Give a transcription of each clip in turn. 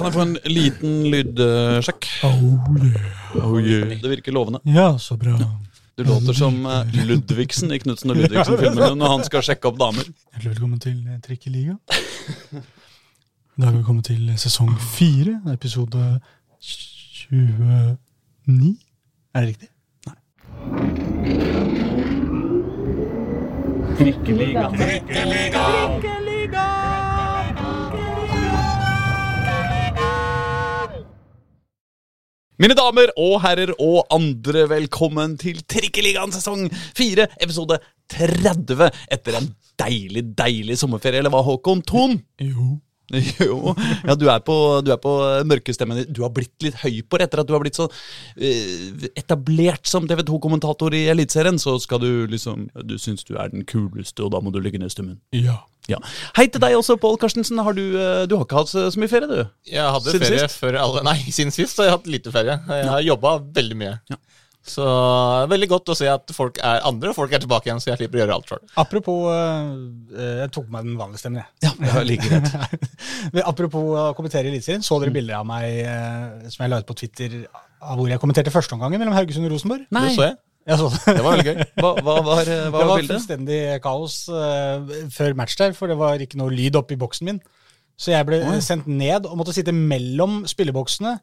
Kan jeg få en liten lydsjekk? Oh, yeah. Oh, yeah. Det virker lovende. Ja, så bra. Du låter som eh, Ludvigsen i Knutsen og Ludvigsen-filmene når han skal sjekke opp damer. Hjertelig velkommen til eh, Trikkeliga. Da har vi kommet til sesong fire, episode 29. Er det riktig? Mine damer og herrer og andre, velkommen til Trikkeligaen sesong 4, episode 30. Etter en deilig, deilig sommerferie, eller hva, Håkon? Ton? Jo. Jo. Ja, du er på, du er på mørkestemmen din. Du har blitt litt høy på det etter at du har blitt så eh, etablert som TV 2-kommentator i Eliteserien. Så skal du liksom Du syns du er den kuleste, og da må du ligge ned stemmen. Ja. Ja. Hei til deg også, Pål Karstensen. Har du, eh, du har ikke hatt så mye ferie, du? Jeg hadde Siden ferie sist? før alle Nei, siden sist har jeg hatt lite ferie. Jeg har jobba veldig mye. Ja. Så veldig godt å se at folk er andre og folk er tilbake igjen, så jeg slipper å gjøre alt sjøl. Apropos eh, Jeg tok på meg den vanlige stemmen, jeg. Ja, det like greit. Men Apropos å kommentere Eliteserien. Så dere bilder av meg eh, som jeg la ut på Twitter av hvor jeg kommenterte førsteomgangen mellom Haugesund og Rosenborg? Nei, Det så jeg. Det. Det var veldig gøy. hva, hva var, eh, hva Det var var bildet? fullstendig kaos uh, før match der, for det var ikke noe lyd oppe i boksen min. Så jeg ble Oi. sendt ned og måtte sitte mellom spilleboksene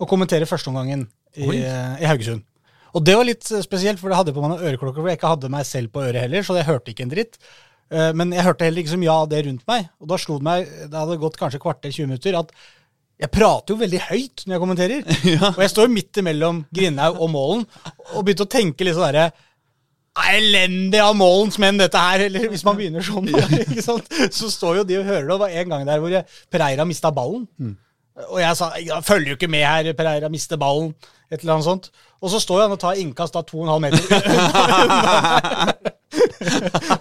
og kommentere førsteomgangen i, eh, i Haugesund. Og det var litt eh, spesielt, for det hadde på meg noen øreklokker hvor jeg ikke hadde meg selv på øret heller, så jeg hørte ikke en dritt. Eh, Men jeg hørte heller ikke så mye av det rundt meg. Og da slo det meg, det hadde gått kanskje kvarter, 20 minutter, at jeg prater jo veldig høyt når jeg kommenterer. Og jeg står midt imellom Grindhaug og Målen og begynte å tenke litt sånn derre Elendig av Målens menn, dette her! Eller hvis man begynner sånn. Så står jo de og hører det. Det var en gang der hvor Pereira mista ballen. Og jeg sa følger jo ikke med her, Pereira mister ballen. Et eller annet sånt. Og så står han og tar innkast da to og en halv meter.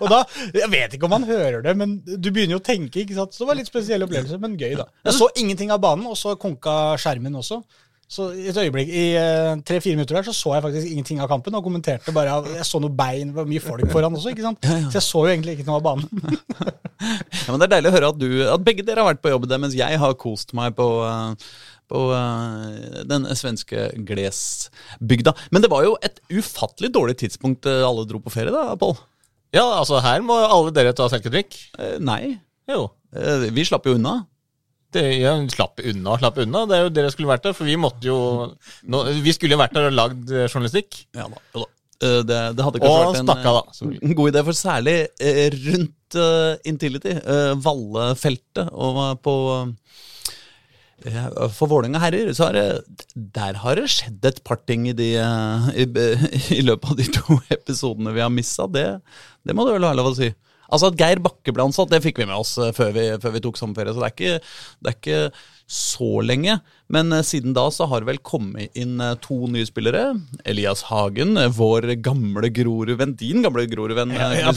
og da, Jeg vet ikke om han hører det, men du begynner jo å tenke. ikke sant? Så det var litt spesiell opplevelse, men gøy, da. Jeg så ingenting av banen, og så konka skjermen også. Så i et øyeblikk, i eh, tre-fire minutter der, så så jeg faktisk ingenting av kampen, og kommenterte bare Jeg så noe bein, det var mye folk foran også, ikke sant. Så jeg så jo egentlig ikke noe av banen. Ja, men Det er deilig å høre at, du, at begge dere har vært på jobb der, mens jeg har kost meg på, eh, på uh, den svenske Glesbygda. Men det var jo et ufattelig dårlig tidspunkt eh, alle dro på ferie, da, Pål? Ja, altså her må alle dere ta selkedrikk. Uh, Nei. Jo. Uh, Vi slapp jo unna. Det, ja, slapp unna slapp unna. Det er jo dere skulle vært der, for vi måtte jo nå, Vi skulle jo vært der og lagd journalistikk. Ja da. ja da. Det, det hadde kanskje Og vært en, en god idé, for særlig rundt uh, Intility, uh, Valle-feltet, og på eh, For Vålerenga herrer, så har det Der har det skjedd et par ting i, de, i, i løpet av de to episodene vi har missa. Det, det må du vel være lov å si. Altså At Geir Bakke ble ansatt, det fikk vi med oss eh, før vi, før vi tok sommerferie. Så det er, ikke, det er ikke så lenge. Men eh, siden da så har det vel kommet inn eh, to nye spillere. Elias Hagen, vår gamle Grorud-venn. Din gamle Grorud-venn, Ja, ja,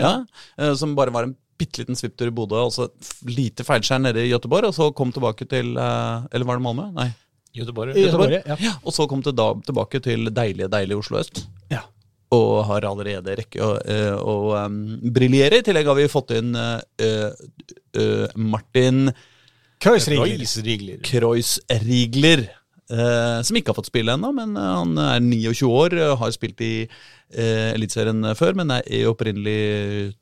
ja. Som bare var en bitte liten svipptur i Bodø. og så lite feilskjær nede i Göteborg, og så kom tilbake til eh, Eller var det Malmö? Nei. Göteborg. Göteborg. Ja. Ja, og så kom til da tilbake til deilige, deilige Oslo øst. Ja. Og har allerede rekke å, å, å um, briljere. I tillegg har vi fått inn uh, uh, Martin Kreuzrigler. Kreuzrigler. Eh, som ikke har fått spille ennå, men eh, han er 29 år, eh, har spilt i uh, Eliteserien før, men er opprinnelig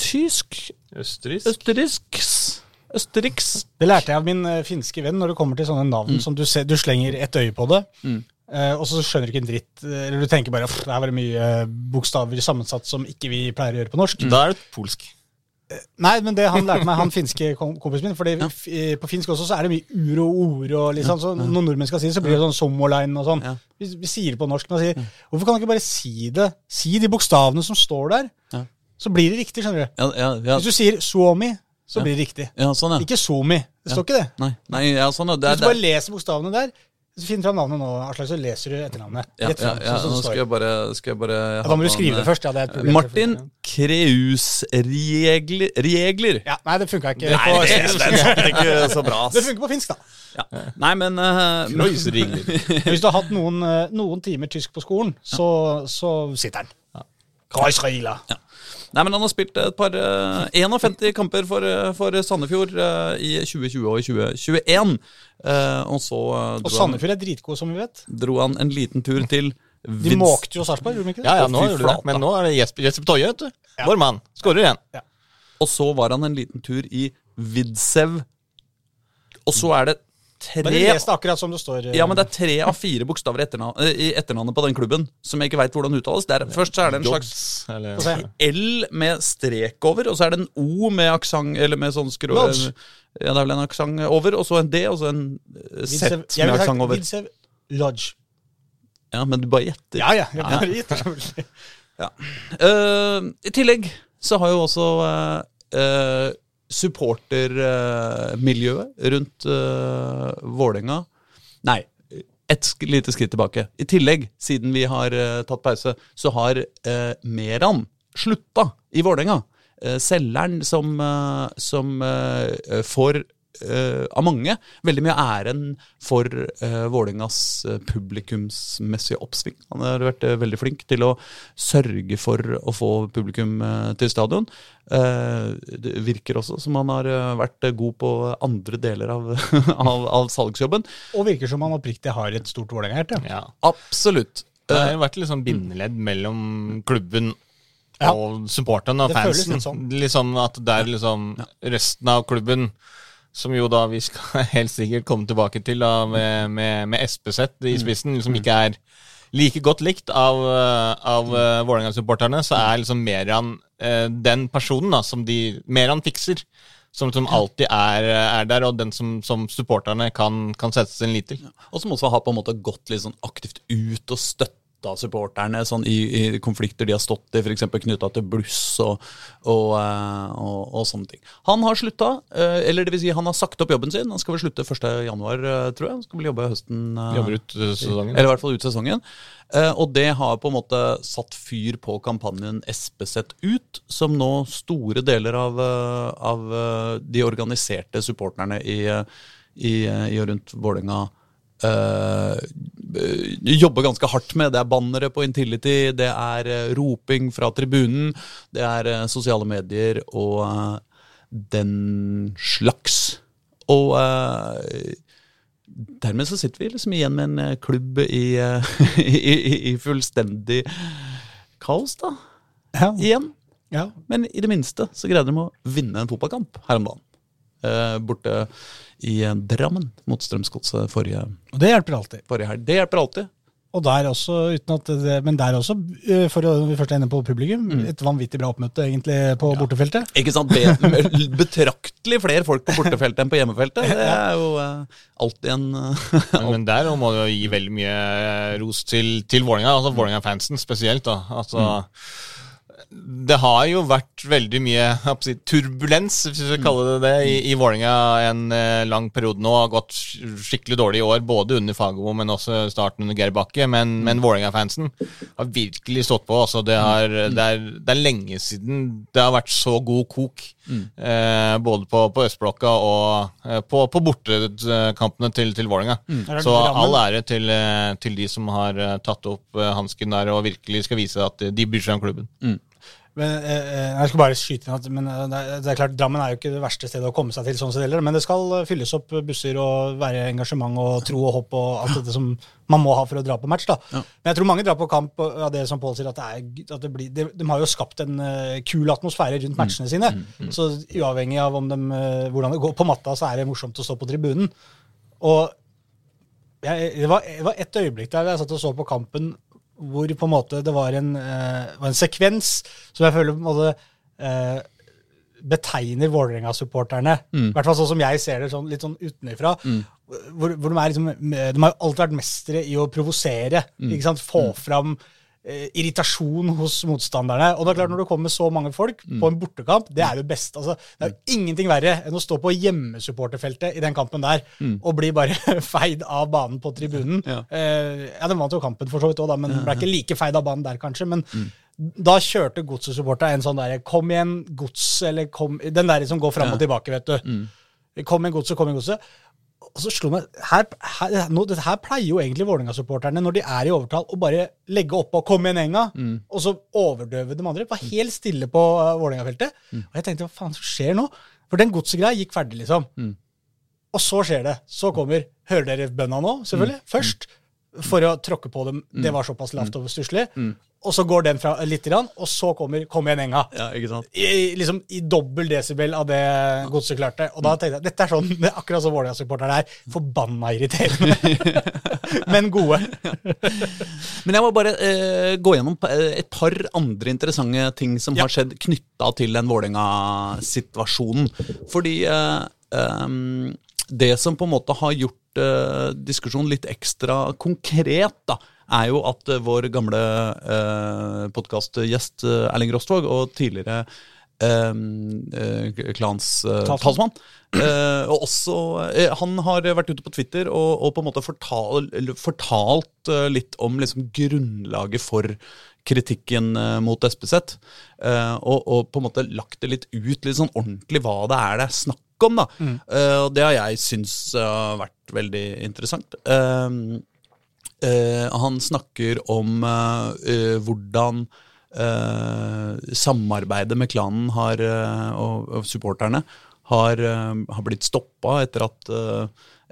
tysk. Østerriksk. Østerriks. Østerriks. Det lærte jeg av min eh, finske venn når det kommer til sånne navn som du, ser, du slenger et øye på det, Mm. uh, og så skjønner du ikke en dritt. eh, Eller du tenker bare at det er veldig mye bokstaver sammensatt som ikke vi pleier å gjøre på norsk. Da er det polsk. Nei, men det han lærte meg, han finske kom kompisen min, for på finsk også så er det mye ur og ord og liksom, så når nordmenn skal si det, så blir det sånn sommerline og sånn. Ja. Vi, vi sier det på norsk, men sier, hvorfor kan du ikke bare si det? Si de bokstavene som står der, Ja. Så blir det riktig, skjønner du. Ja, ja, ja, Hvis du sier suomi, så Ja. blir det riktig. ja sånn, ja. Ikke somi. Det står ikke det. Nei, nei ja, sånn, ja. Det Hvis du bare leser bokstavene der, så finner du fram navnet nå, Aslak, så leser du etternavnet. ja, ja, ja, nå skal jeg bare, skal jeg bare Ja, da må du skrive det først. Ja, det er et problem. Martin Kreus-regler. Ja, nei, det funka ikke. Nei, på det, det er ikke så bra. Det funker på finsk, da. Ja. Nei, men. Men hvis du har hatt noen, eh, noen timer tysk på skolen, så, så sitter den. Kreuzregler. Nei, men Han har spilt et par eh, 51 kamper for, eh, for Sandefjord eh, i 2020 og i 2021. Eh, og så eh, Og Sandefjord er dritgode, som vi vet. dro han en liten tur til Vids. De måkte jo Sarpsborg, gjorde de ikke det? Ja, ja, nå gjorde de det. Men nå er det Jesper, Jesper Toje, vet du. Ja. Vår mann. Skårer igjen. Og så var han en liten tur i Vidsev. Og så er det tre jeg det akkurat som det står. eh, Ja, men det er tre av fire bokstaver i etternavn, eh, i etternavnet på den klubben som jeg ikke veit hvordan uttales. Er, først så er det en slags Jods. L med strek over, og så er det en O med aksent Eller med sånn skrå... Ja, det er vel en aksent over, og så en D, og så en eh, Z med aksent over. Vidsev Lodge. Ja, men du bare gjetter. Ja, ja. Jeg bare gjetter. Ja. Uh, I tillegg så har jo også uh, uh, supportermiljøet rundt uh, Vålerenga Nei, et sk lite skritt tilbake. I tillegg, siden vi har uh, tatt pause, så har uh, Meran slutta i Vålerenga. Uh, selgeren som, som får eh, av mange veldig mye av æren for uh, Vålerengas eh, publikumsmessige oppsving. Han har vært uh, veldig flink til å sørge for å få publikum eh, til stadion. Eh, det virker også som han har eh, vært eh, god på andre deler av, av, av salgsjobben. Og virker som han oppriktig har et stort Vålerenga-hjerte. Ja. Absolutt. Det har har vært litt sånn bindeledd mellom klubben Ja. og supporterne og Det føles fansen. litt sånn. Liksom at det er liksom resten av klubben som jo da vi skal helt sikkert komme tilbake til, da, med, med, med SPZ Mm. i spissen, som ikke er like godt likt av, av uh, Vålerenga-supporterne, så er liksom Meran eh, den personen da, som de Meran fikser. Som, som alltid er, er der, og den som, som supporterne kan, kan sette sin lit til. Og som også har på en måte gått litt sånn aktivt ut og støtta supporterne sånn i, i konflikter de har stått i, f.eks. knytta til bluss og, og, eh, og, og sånne ting. Han har slutta, eh, eller det vil si han har sagt opp jobben sin. Han skal vel slutte 1.1., tror jeg. Han skal vel jobbe høsten. eh, Jobber ut eh, sesongen. Eller i hvert fall ut sesongen. Eh, og det har på en måte satt fyr på kampanjen Espeset ut, som nå store deler av, eh, av eh, de organiserte supporterne i, eh, i, eh, i og rundt Vålerenga eh, jobber ganske hardt med. Det er bannere på Intility, det er eh, roping fra tribunen, det er sosiale medier og uh, den slags. Og uh, dermed så sitter vi liksom igjen med en klubb i, i, i, i fullstendig kaos, da. Ja. Igjen. ja. Men i det minste så greide de å vinne en fotballkamp her om dagen. Eh, borte i Drammen mot Strømsgodset forrige, Og det hjelper alltid. forrige helg. Det hjelper alltid. Og der også, uten at det, men der også, eh, for å vi først er inne på publikum, et vanvittig bra oppmøte egentlig på bortefeltet. Ikke sant? Be betraktelig flere folk på bortefeltet enn på hjemmefeltet. Det er jo eh, alltid en eh, Men, men der må du jo gi veldig mye eh, ros til, til Vålerenga, altså Vålerenga-fansen spesielt. da. Altså, Det har jo vært veldig mye si, turbulens, hvis vi skal kalle det det, i, i Vålerenga en eh, lang periode nå. Har gått skikkelig dårlig i år, både under Fagermo, men også starten under Geir Bakke. Men, men Vålerenga-fansen har virkelig stått på. Altså, det, har, det, er, det er lenge siden det har vært så god kok. Eh, både på, på østblokka og eh, på, på bortekampene til, til Vålerenga. Mm. Så all ære til, eh, til de som har eh, tatt opp hansken der og virkelig skal vise at de bryr seg om klubben. Men, eh, eh, jeg skal bare skyte inn at men, eh, det, er, klart, Drammen er jo ikke det verste stedet å komme seg til, sånn som det gjelder, men det skal fylles opp busser og være engasjement og tro og håp og alt dette som man må ha for å dra på match. da. Men jeg tror mange drar på kamp av det som Pål sier, at, det er, at det blir, de, de har jo skapt en uh, kul atmosfære rundt matchene sine. Så uavhengig av om de, uh, hvordan det går på matta, så er det morsomt å stå på tribunen. Og jeg, det, var, det var et øyeblikk der jeg satt og så på kampen hvor på en måte det var en, uh, var en sekvens som jeg føler på en måte uh, betegner Vålerenga-supporterne. I hvert fall sånn som jeg ser det, sånn, litt sånn utenfra. Hvor, hvor de, er liksom, de har jo alltid vært mestere i å provosere. sant? Få fram eh, irritasjon hos motstanderne. Og det er klart Når det kommer så mange folk på en bortekamp, det er jo best. Altså, det er jo ingenting verre enn å stå på hjemmesupporterfeltet i den kampen der og bli bare feid av banen på tribunen. Ja. Eh, ja, De vant jo kampen for så vidt òg, men ble ikke like feid av banen der, kanskje. Men da kjørte godset-supporterne en sånn derre Kom igjen, gods, eller kom Den der som går fram og tilbake, vet du. Kom igjen, godset, kom igjen, godset. Og så slo meg, her, her, nå, det her pleier jo egentlig Vålerenga-supporterne, når de er i overtall, å bare legge oppå komme inn Enga', og så overdøve de andre. Var helt stille på uh, Vålerenga-feltet. Og jeg tenkte hva faen som skjer nå? For den godsegreia gikk ferdig, liksom. Og så skjer det. Så kommer Hører dere bønna nå? Selvfølgelig. Først. For å tråkke på dem. Det var såpass lavt og stusslig. Og så går den fra lite grann, og så kommer 'Kom igjen, Enga'. Ja, ikke sant? I, liksom, i dobbel desibel av det godset klarte. Og da tenkte jeg dette er sånn, det er akkurat som Vålerenga-supporterne er. Forbanna irriterende, men gode. Men jeg må bare eh, gå gjennom eh, et par andre interessante ting som Ja. har skjedd knytta til den Vålerenga-situasjonen. Fordi eh, ehm, det som på en måte har gjort eh, diskusjonen litt ekstra konkret, da, er jo at eh, vår gamle eh, podkastgjest uh, Erling Rostvåg og tidligere eh, klans eh, og også eh, Han har vært ute på Twitter og, og på en måte fortal, fortalt eh, litt om liksom grunnlaget for kritikken eh, mot SPZ. eh, og, og på en måte lagt det litt ut litt sånn ordentlig hva det er det er snakk om. da. Eh, og det har jeg syns eh, har vært veldig interessant. Uh, uh, han snakker om eh, hvordan samarbeidet med klanen har, og, og supporterne har, har blitt stoppa etter at,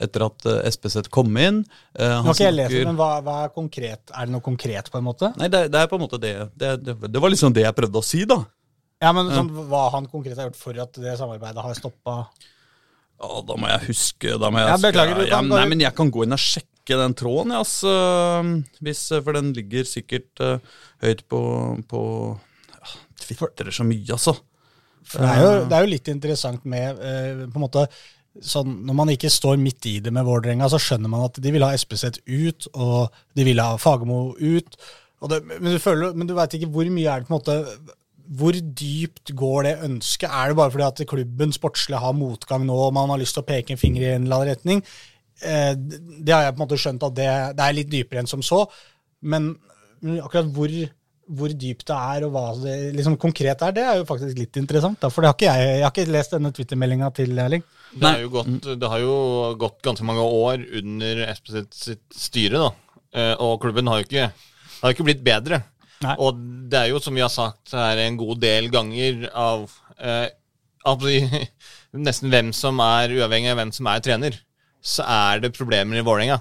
etter at SPZ kom inn. Uh, han jeg lest men hva, hva er konkret? Er det noe konkret, på en måte? Nei, det, det er på en måte det. Det, det. det var liksom det jeg prøvde å si, da. Ja, men sånn, Hva han konkret har gjort for at det samarbeidet har stoppa? Ja, da må jeg huske da må jeg, Ja, beklager, du kan Nei, men jeg kan gå inn og sjekke den tråden, ja, altså, hvis, for den ligger sikkert uh, høyt på, på ja, Tvitrer så mye, altså. Det, er jo, det er jo litt interessant med uh, på en måte sånn, Når man ikke står midt i det med Vålerenga, så skjønner man at de vil ha SPZ ut, og de vil ha Fagermo ut. Det, men du, føler, men du veit ikke hvor mye er det på en måte Hvor dypt går det ønsket? Er det bare fordi at klubben sportslig har motgang nå, og man har lyst til å peke en finger i en eller annen retning? Eh, det har jeg på en måte skjønt at det, det er litt dypere enn som så. Men men akkurat hvor, hvor dypt det er, og hva det liksom konkret er, det er jo faktisk litt interessant. Da, for det har ikke jeg, jeg har ikke lest denne Twitter-meldinga til Erling. Det, er jo gått, det har jo gått ganske mange år under SPZ sitt styre, da. Eh, Og klubben har jo ikke, har ikke blitt bedre. Nei. Og det er jo, som vi har sagt her en god del ganger, av, eh, av nesten hvem som er uavhengig av hvem som er trener, så er det problemer i Vålerenga.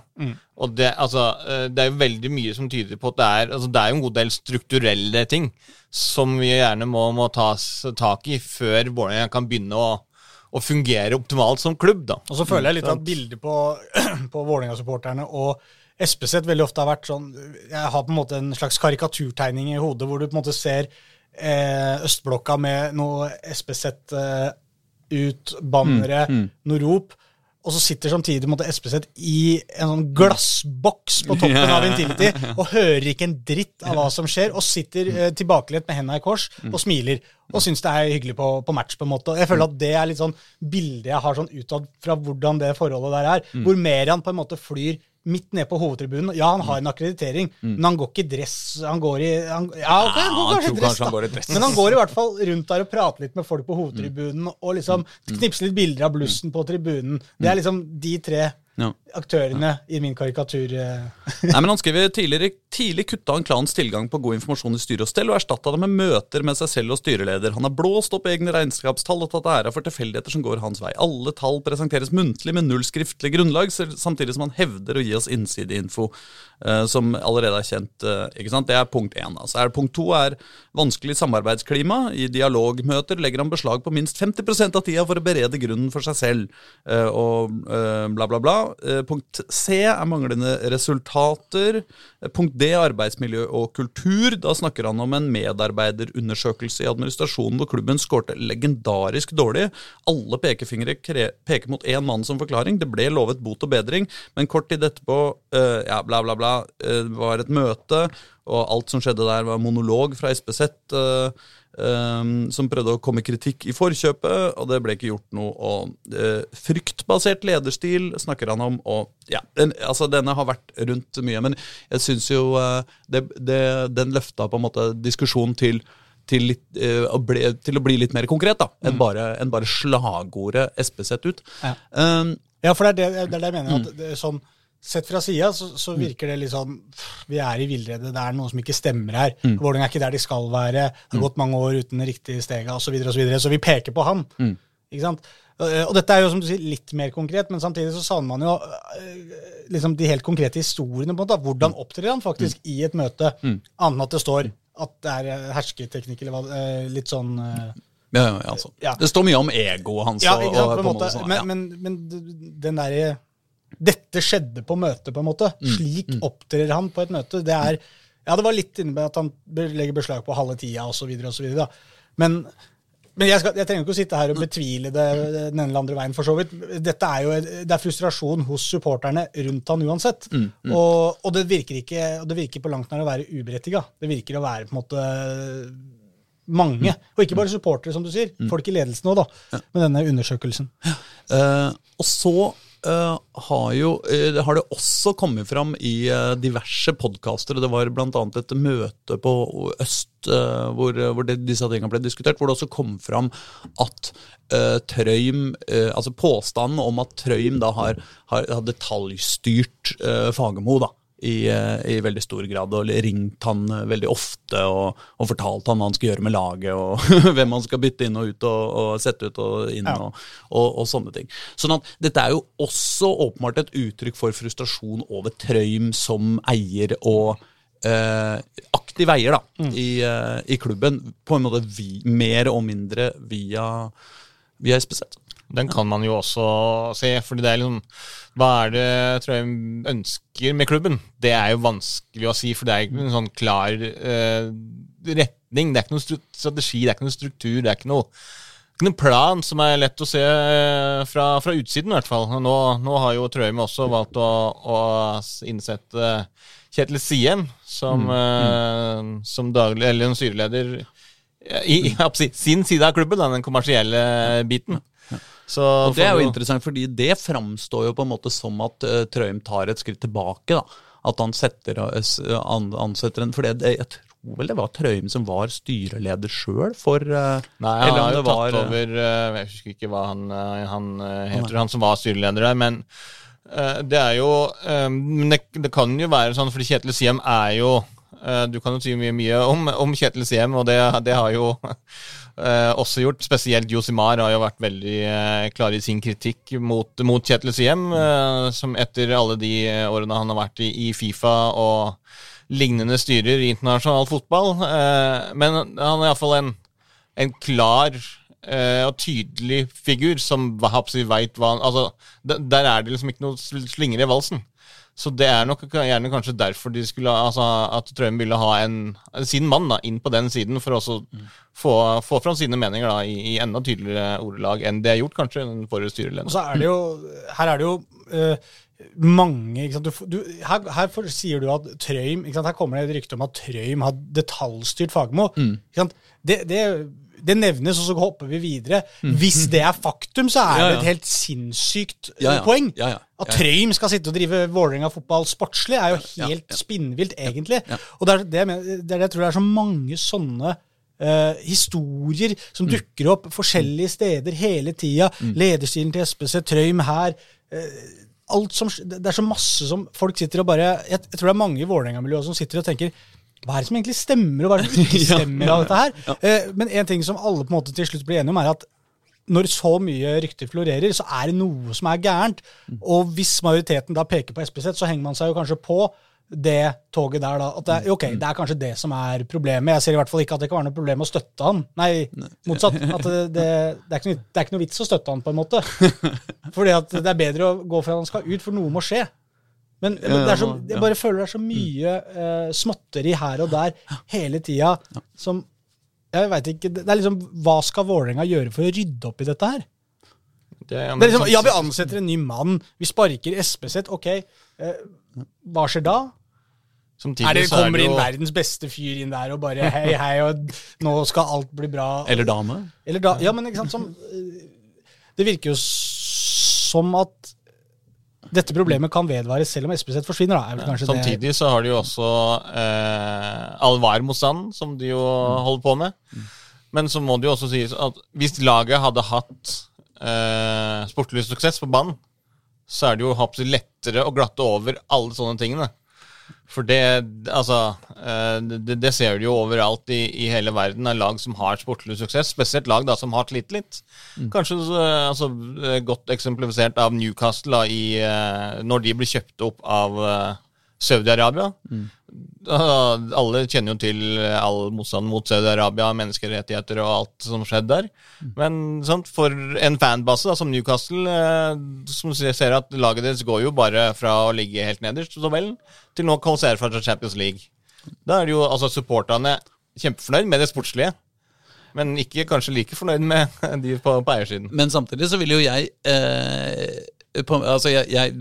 Og det, altså, eh, det er jo veldig mye som tyder på at det er altså, Det er jo en god del strukturelle ting som vi gjerne må, må tas tak i før Vålerenga kan begynne å, å fungere optimalt som klubb. da. Og så føler jeg litt at bildet på, på Vålerenga-supporterne og SPZ veldig ofte har vært sånn Jeg har på en måte en slags karikaturtegning i hodet hvor du på en måte ser eh, østblokka med noe Espeseth eh, ut, bannere, noe rop. Og så sitter samtidig måte SPZ i en sånn glassboks på toppen av Intility og hører ikke en dritt av hva som skjer, og sitter eh, tilbakelent med hendene i kors og smiler og syns det er hyggelig på, på match. på en måte. Og Jeg føler at det er litt sånn bildet jeg har sånn utad fra hvordan det forholdet der er. Hvor Meran på en måte flyr midt nede på hovedtribunen. Ja, han har en akkreditering, men han går ikke i dress. Han går i han, Ja, ok, han går kanskje i dress, da. går i dress. Men han går i hvert fall rundt der og prater litt med folk på hovedtribunen, og liksom knipser litt bilder av blussen på tribunen. Det er liksom de tre Ja. aktørene i min karikatur. eh. Nei, men Han skriver tidligere tidlig kutta han klanens tilgang på god informasjon i styre og stell, og erstatta det med møter med seg selv og styreleder. Han har blåst opp egne regnskapstall og tatt æra for tilfeldigheter som går hans vei. Alle tall presenteres muntlig med null skriftlig grunnlag, samtidig som han hevder å gi oss innsideinfo uh, som allerede er kjent. Uh, ikke sant? Det er punkt én. Altså. Er punkt to er vanskelig samarbeidsklima. I dialogmøter legger han beslag på minst 50% av tida for å berede grunnen for seg selv, uh, og bla, bla, bla. Eh, Punkt C er manglende resultater. Eh, Punkt D arbeidsmiljø og kultur. Da snakker han om en medarbeiderundersøkelse i administrasjonen hvor klubben skårte legendarisk dårlig. Alle pekefingre peker mot én mann som forklaring. Det ble lovet bot og bedring, men kort tid etterpå, eh, ja, bla, bla, bla, var et møte, og alt som skjedde der, var monolog fra SPZ. eh, Um, som prøvde å komme kritikk i forkjøpet, og det ble ikke gjort noe. Og uh, Fryktbasert lederstil snakker han om. og ja, den, altså Denne har vært rundt mye, men jeg syns jo det, det, den løfta på en måte diskusjonen til til, litt, uh, å bli, til å bli litt mer konkret da, enn bare, enn bare slagordet SPZ ut. Ja. Um, Ja, for det er det, det, er det jeg mener. at det er sånn, Sett fra sida så, så virker det litt sånn pff, Vi er i villrede, det er noe som ikke stemmer her. Mm. Vålerenga er ikke der de skal være. Det har gått mange år uten riktig stega osv. Så, videre, og så, videre, så vi peker på han. Ikke sant? Eh, Og dette er jo som du sier, litt mer konkret, men samtidig så savner man jo eh, liksom de helt konkrete historiene. på en måte. Hvordan opptrer han faktisk i et møte, annet enn at det står at det er eh, hersketeknikk eller hva, litt sånn Ja, ja, altså. Ja. Det står mye om egoet hans. Ja, ikke sant, og på en måte. sånn, Men, ja. men, men d- den derre Dette skjedde på møtet, på en måte. Mm, Slik opptrer han på et møte. Det er Ja, det var litt inne med at han legger beslag på halve tida osv., osv. Men, men jeg, skal, jeg trenger ikke å sitte her og betvile det den ene eller andre veien, for så vidt. Dette er jo det er frustrasjon hos supporterne rundt han uansett. Mm, Og, og det virker ikke det virker på langt nær å være uberettiga. Det virker å være på en måte mange. Og ikke bare supportere, som du sier. Folk i ledelsen òg, da. Med denne undersøkelsen. Eh, og så eh, har, jo, det har det også kommet fram i uh, diverse podkaster, det var bl.a. et møte på Øst hvor, hvor det, disse tingene ble diskutert, hvor det også kom fram at Trøym, Altså påstanden om at Trøym da har, har, har detaljstyrt uh, Fagermo, da. I, eh, I veldig stor grad, og ringt han eh, veldig ofte og, og fortalt han hva han skal gjøre med laget, og hvem han skal bytte inn og ut og, og sette ut og inn, Ja. og, og, sånne ting. Sånn at dette er jo også åpenbart et uttrykk for frustrasjon over Trøym som eier og eh, aktiv eier da, i, eh, i klubben, på en måte vi, mer og mindre via, via SPZ. Den kan man jo også se, fordi det er liksom Hva er det Trøim ønsker med klubben? Det er jo vanskelig å si, for det er ikke en sånn klar eh, retning. Det er ikke noen strategi, det er ikke noen struktur, det er ikke noe, ikke plan som er lett å se eh, fra, fra utsiden, i hvert fall. Nå, nå har jo Trøim også valgt å, å innsette Kjetil Siem som, uh, som daglig, eller en styreleder i, i sin side av klubben, da, den kommersielle biten. Så Og det er jo interessant, fordi det framstår jo på en måte som at uh, Trøim tar et skritt tilbake. da. At han setter, uh, ansetter en For det, jeg tror vel det var Trøim som var styreleder sjøl for uh, Nei, han har jo var, tatt over Jeg husker ikke hva han, han heter, han som var styreleder der. Men det er jo Men det, det kan jo være sånn, fordi Kjetil Siem er jo Du kan jo si mye, mye om, om Kjetil Siem, og det, det har jo eh, også gjort. Spesielt Josimar har jo vært veldig eh, klar i sin kritikk mot, mot Kjetil Siem, eh, som etter alle de årene han har vært i, i Fifa og lignende styrer i internasjonal fotball. Eh, men han er iallfall en, en klar eh, og tydelig figur som veit hva han Altså, der, er det liksom ikke noe slingre i valsen. Så det er nok gjerne kanskje derfor de skulle altså, at Trøim ville ha en, sin mann da, inn på den siden, for også få, få fram sine meninger da, i, i enda tydeligere ordelag enn det er gjort kanskje den forrige Og så er det jo Her er det jo uh, mange ikke sant? Du, du, her, her sier du at Trøim ikke sant? Her kommer det et rykte om at Trøim har detaljstyrt Fagermo. Mm. Det, det, det nevnes, og så hopper vi videre. Hvis det er faktum, så er Ja, det et helt sinnssykt Ja, ja. poeng. Ja, ja. At Ja, ja. Trøim skal sitte og drive Vålerenga fotball sportslig, er jo helt ja. spinnvilt, egentlig. Ja. Og det er det jeg, det er det jeg tror det er så mange sånne Uh, historier som Mm. dukker opp forskjellige steder hele tida. Lederstilen til SPC, Trøim her. Uh, alt som, det er så masse som folk sitter og bare Jeg, jeg tror det er mange i Vålerenga-miljøet som sitter og tenker hva er det som egentlig stemmer, og hva er det som ikke Ja, stemmer av dette her? Eh, men en ting som alle på en måte til slutt blir enige om, er at når så mye rykter florerer, så er det noe som er gærent. Og hvis majoriteten da peker på SPZ, så henger man seg jo kanskje på det toget der, da. At det, er- ok, det er kanskje det som er problemet. Jeg ser i hvert fall ikke at det kan være noe problem å støtte han. Nei, motsatt. At det, det, det, er ikke noe, det er ikke noe vits å støtte han, på en måte. Fordi at det er bedre å gå for at han skal ut, for noe må skje. Men, men det er så, jeg bare føler det er så mye uh, småtteri her og der hele tida som Jeg veit ikke Det er liksom Hva skal Vålerenga gjøre for å rydde opp i dette her? Det, ja, Det er liksom, sånn- ja, vi ansetter en ny mann, vi sparker Espeseth. ok. uh, hva skjer da? samtidig Er det kommer det inn verdens beste fyr inn der og bare hei, hei, og nå skal alt bli bra? Eller dame. Eller da, ja, men ikke sant, som, eh, Det virker jo som at dette problemet kan vedvare selv om SPZ forsvinner. da, er vel kanskje det. Samtidig så har de jo også eh, Alvar-motstanden, som de jo holder på med. Men så må det jo også sies at hvis laget hadde hatt eh, sportlig suksess på banen, så er det jo lettere å glatte over alle sånne tingene. For det, altså, eh, det, det ser du jo overalt i, i, hele verden av lag som har sportlig suksess. Spesielt lag da som har slitt litt. Mm. Kanskje eh, altså, eh, godt eksemplifisert av Newcastle da, i, når de blir kjøpt opp av Saudi-Arabia. Mm. Alle kjenner jo til all motstand mot Saudi-Arabia, menneskerettigheter og alt som skjedde der. Mm. Men sant, for en fanbase da, som Newcastle, eh, som ser at laget deres går jo bare fra å ligge helt nederst på vel, til nå kvalifisere for Champions League. Da er det jo altså supporterne kjempefornøyd med det sportslige. Men ikke kanskje like fornøyd med de på, på eiersiden. Men samtidig så vil jo jeg eh, på, altså jeg, jeg,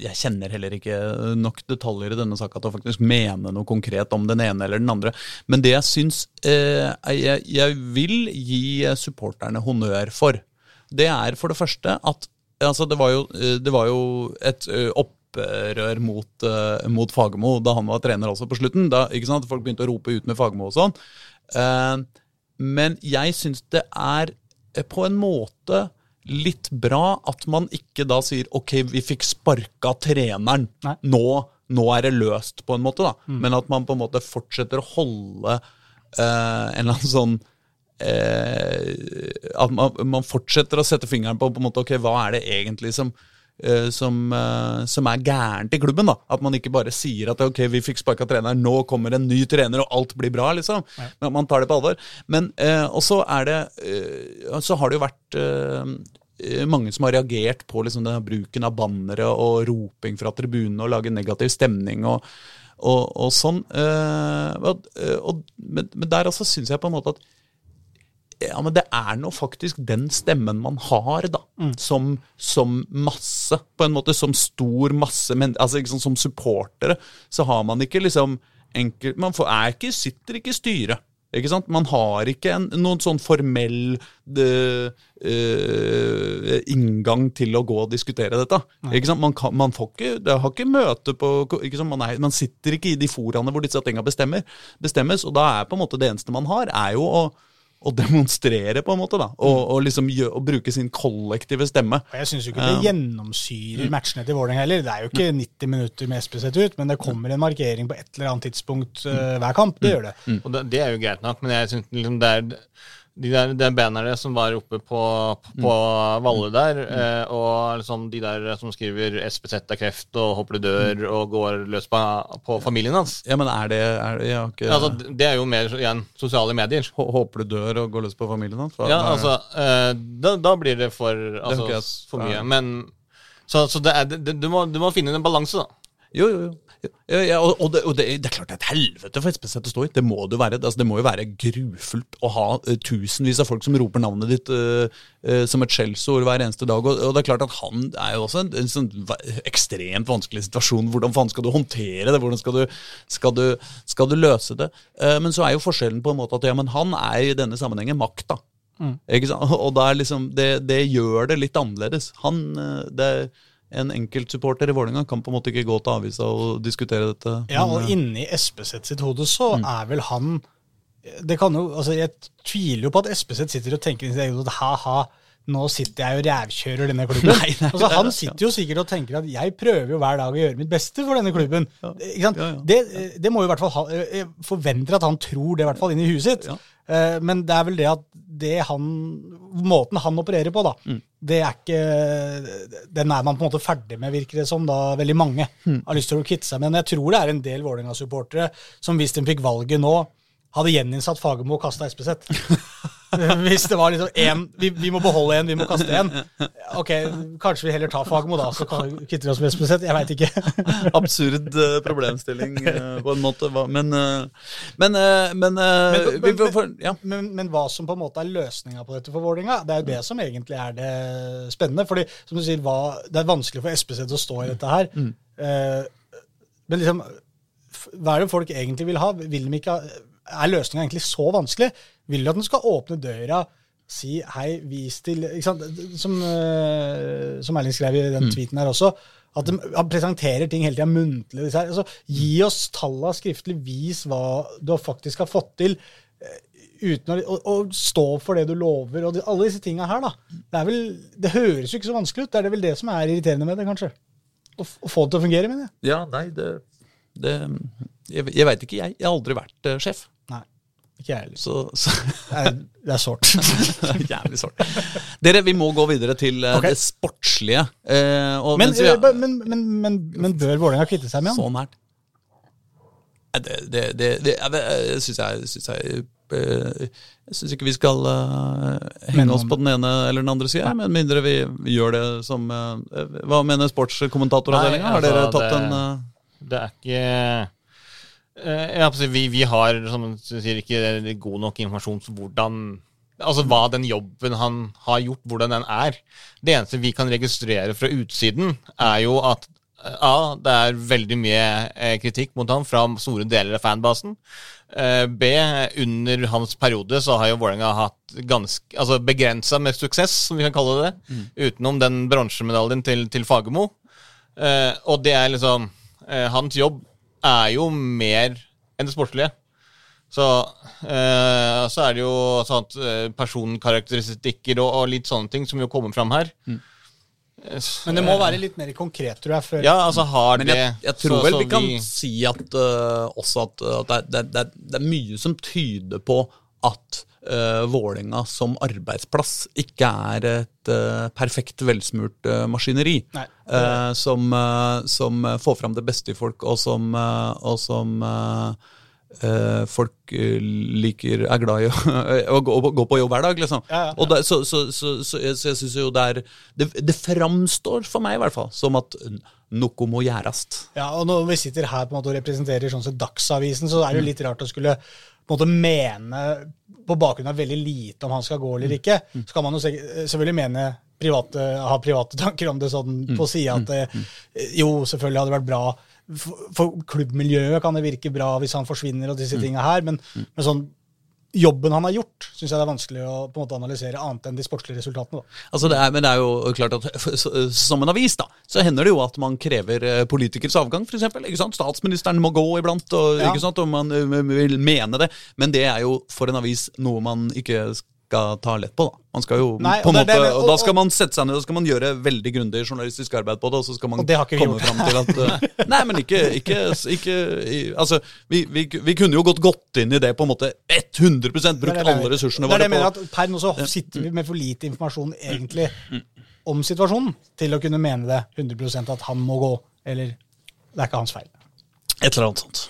jeg, kjenner heller ikke nok detaljer i denne saka til å faktisk mene noe konkret om den ene eller den andre. Men det jeg syns eh, jeg, jeg, vil gi supporterne honnør for, det er for det første at altså det, var jo, eh, det var jo et eh, opprør mot, mot Fagermo da han var trener også på slutten. Da folk begynte å rope ut med Fagermo og sånn. Uh, men jeg syns det er på en måte litt bra at man ikke da sier ok, vi fikk sparka treneren. Nå, nå, er det løst, på en måte. da. Mm. Men at man på en måte fortsetter å holde eh, en eller annen sånn eh, At man, man, fortsetter å sette fingeren på, på en måte, ok, hva er det egentlig som som, som, er gærent i klubben. da. At man ikke bare sier at ok, vi fikk sparka treneren, nå kommer en ny trener, og alt blir bra. liksom. Men man tar det på alvor. Men Og så er det Så har det jo vært Eh, mange som har reagert på liksom denne bruken av bannere og roping fra tribunene og lage negativ stemning og, og, og sånn. Eh, og, men, men, der også syns jeg på en måte at ja, men det er nå faktisk den stemmen man har, da. Mm. Som, som, masse, på en måte. Som stor masse. Men, altså, liksom, som supportere så har man ikke liksom enkelt Man får, er ikke, sitter ikke i styret. Ikke sant? Man har ikke en, noen sånn formell de, uh, inngang til å gå og diskutere dette. Ikke sant? Man, kan, man får ikke, det har ikke møte på ikke? Man, er, man, sitter ikke i de foraene hvor disse tingene bestemmes, og da er på en måte det eneste man har, er jo å å demonstrere, på en måte. da, Og, og liksom gjør, og bruke sin kollektive stemme. Og Jeg syns jo ikke det gjennomsyrer mm. matchene til Vålerenga heller. Det er jo ikke 90 minutter med SP sett ut, men det kommer en markering på et eller annet tidspunkt uh, hver kamp. Det gjør det. Mm. Og det, det, er jo greit nok, men jeg synes liksom det er de der, de bannerne som var oppe på, på mm. Valle der, mm. eh, og liksom de der som skriver 'SPZ er kreft' og 'håper du dør' mm. og går løs på, på familien hans. Ja, men er det er det, ikke, altså, det er jo mer igjen sosiale medier. Håper du dør og går løs på familien hans? Ja, altså, eh, da, da, blir det for, altså, for mye. Men, så, så det er, det, du, må, du må finne en balanse, da. Jo, jo, jo. Ja, og, det, og det, det, er klart det er et helvete for SPZ å stå i. Det må, det, være, altså det må jo være grufullt å ha uh, tusenvis av folk som roper navnet ditt uh, uh, som et skjellsord hver eneste dag. Og, og, det er klart at han er jo også en, en sånn ekstremt vanskelig situasjon. Hvordan faen skal du håndtere det? Hvordan skal du, skal du, skal du løse det? men så er jo forskjellen på en måte at ja, men han er i denne sammenhengen makta. Mm. Og liksom, det, det, gjør det litt annerledes. Han, det en enkeltsupporter i Vålerenga kan på en måte ikke gå til avisa og diskutere dette. Ja, og men, inni Espeseth sitt hode så mm. er vel han det kan jo, altså Jeg tviler jo på at Espeseth sitter og tenker i sitt eget hode ha-ha, nå sitter jeg og rævkjører denne klubben. Nei, nei, altså, han sitter jo sikkert og tenker at jeg prøver jo hver dag å gjøre mitt beste for denne klubben. Ja. Ja, ja. Det, det, må jo i hvert fall ha, Jeg forventer at han tror det i hvert fall inni huet sitt. Eh, men det er vel det at det han, måten han opererer på, da, mm. det er ikke Den er man på en måte ferdig med, virker det som. da Veldig mange mm. har lyst til å kvitte seg med Men jeg tror det er en del Vålerenga-supportere som hvis de fikk valget nå, hadde gjeninnsatt Fagermo og kasta SPZ. Hvis det var liksom én vi, vi, må beholde én, vi må kaste én. Ok, kanskje vi heller tar Fagermo, da, så kvitter vi oss med Espeseth. Jeg veit ikke. Absurd uh, problemstilling uh, på en måte. Men, Men, men, men, vi, for, ja. men, hva som på en måte er løsninga på dette for Vålerenga, det er jo det som egentlig er det spennende. fordi som du sier, hva, Det er vanskelig for Espeseth å stå i dette her. Mm. men liksom, hva er det folk egentlig vil ha? Vil de ikke ha er løsninga egentlig så vanskelig? Vil du at den skal åpne døra, si hei, vis til Som, uh, som Erling skrev i den mm. tweeten her også. At de presenterer ting hele tida muntlig. Altså, gi oss talla skriftlig. Vis hva du faktisk har fått til. Eh, uten å, og, og stå for det du lover, og de, alle disse tinga her, da. Det, vel, det høres jo ikke så vanskelig ut. Det er det vel det som er irriterende med det, kanskje. Å, å få det til å fungere, mener jeg. Ja, nei, det, det Jeg, jeg veit ikke, jeg. Jeg har aldri vært uh, sjef. Ikke jeg heller. Så, så Det er, det er sårt. Jævlig sårt. Dere, vi må gå videre til eh, Ok. det sportslige. Eh, og Men, mens vi eh, men, men, men, men bør Vålerenga kvitte seg med han? Så nært. Nei, Det, det, det, det jeg vet- jeg syns jeg, synes jeg eh, Jeg syns ikke vi skal eh, henge Men oss om- på den ene eller den andre sida, med mindre vi, gjør det som eh, Hva mener sportskommentatoravdelinga? Nei, Har dere altså, tatt det- en eh, Det er ikke vi, vi har som du sier, ikke god nok informasjon om hvordan Altså hva den jobben han har gjort, hvordan den er. Det eneste vi kan registrere fra utsiden, er jo at eh, A. Det er veldig mye eh, kritikk mot ham fra store deler av fanbasen. Eh, B. Under hans periode så har jo Vålerenga hatt ganske altså begrensa med suksess, som vi kan kalle det. Utenom den bronsemedaljen til, til Fagermo. Eh, og det er liksom eh, Hans jobb er jo mer enn det sportslige. Så, eh, så er det jo sånn at eh, personkarakteristikker og, og litt sånne ting som jo kommer fram her. Mm. Men det må være litt mer konkret, tror jeg. Før. Ja, altså har Men det jeg, jeg tror så- vel vi kan si at uh, også at, at det, er- det, er- det, er- det er mye som tyder på at uh, Vålerenga som arbeidsplass ikke er et uh, perfekt velsmurt uh, maskineri. Eh, som, som får fram det beste i folk, og som, og som folk liker, er glad i å, gå, gå på jobb hver dag. Liksom. Ja, ja. Og det, så, så, så, så, jeg, så jeg synes jo det er Det, det framstår for meg i hvert fall som at noe må gjøres. Ja, og Når vi sitter her på en måte og representerer sånn som Dagsavisen, så er det jo litt rart å skulle på en måte mene på bakgrunn av veldig lite om han skal gå eller ikke. Så kan man jo selvfølgelig mene private, ha private tanker om det sånn på sida at eh, jo, selvfølgelig hadde det vært bra. For, for klubbmiljøet kan det virke bra hvis han forsvinner og disse tinga her, men, men sånn jobben han har gjort, syns jeg det er vanskelig å på en måte analysere annet enn de sportslige resultatene. da. Altså det er, men det er jo klart at Som en avis da, så hender det jo at man krever politikers politikeres avgang, f.eks. Statsministeren må gå iblant, og, Ja. og man eh, vil mene det. Men det er jo for en avis noe man ikke skal ta lett på. da. Man skal jo Nei, på en måte, det- og, og- Da skal man sette seg ned og skal man gjøre veldig grundig journalistisk arbeid på det, og så skal man komme fram til at eh, Nei, men ikke, ikke, ikke Altså, vi, vi, vi kunne jo gått godt inn i det på en måte 100 brukt alle ressursene Det er det våre jeg mener at Per nå så sitter vi med for lite informasjon egentlig om situasjonen til å kunne mene det 100 at han må gå, eller det er ikke hans feil. et eller annet sånt.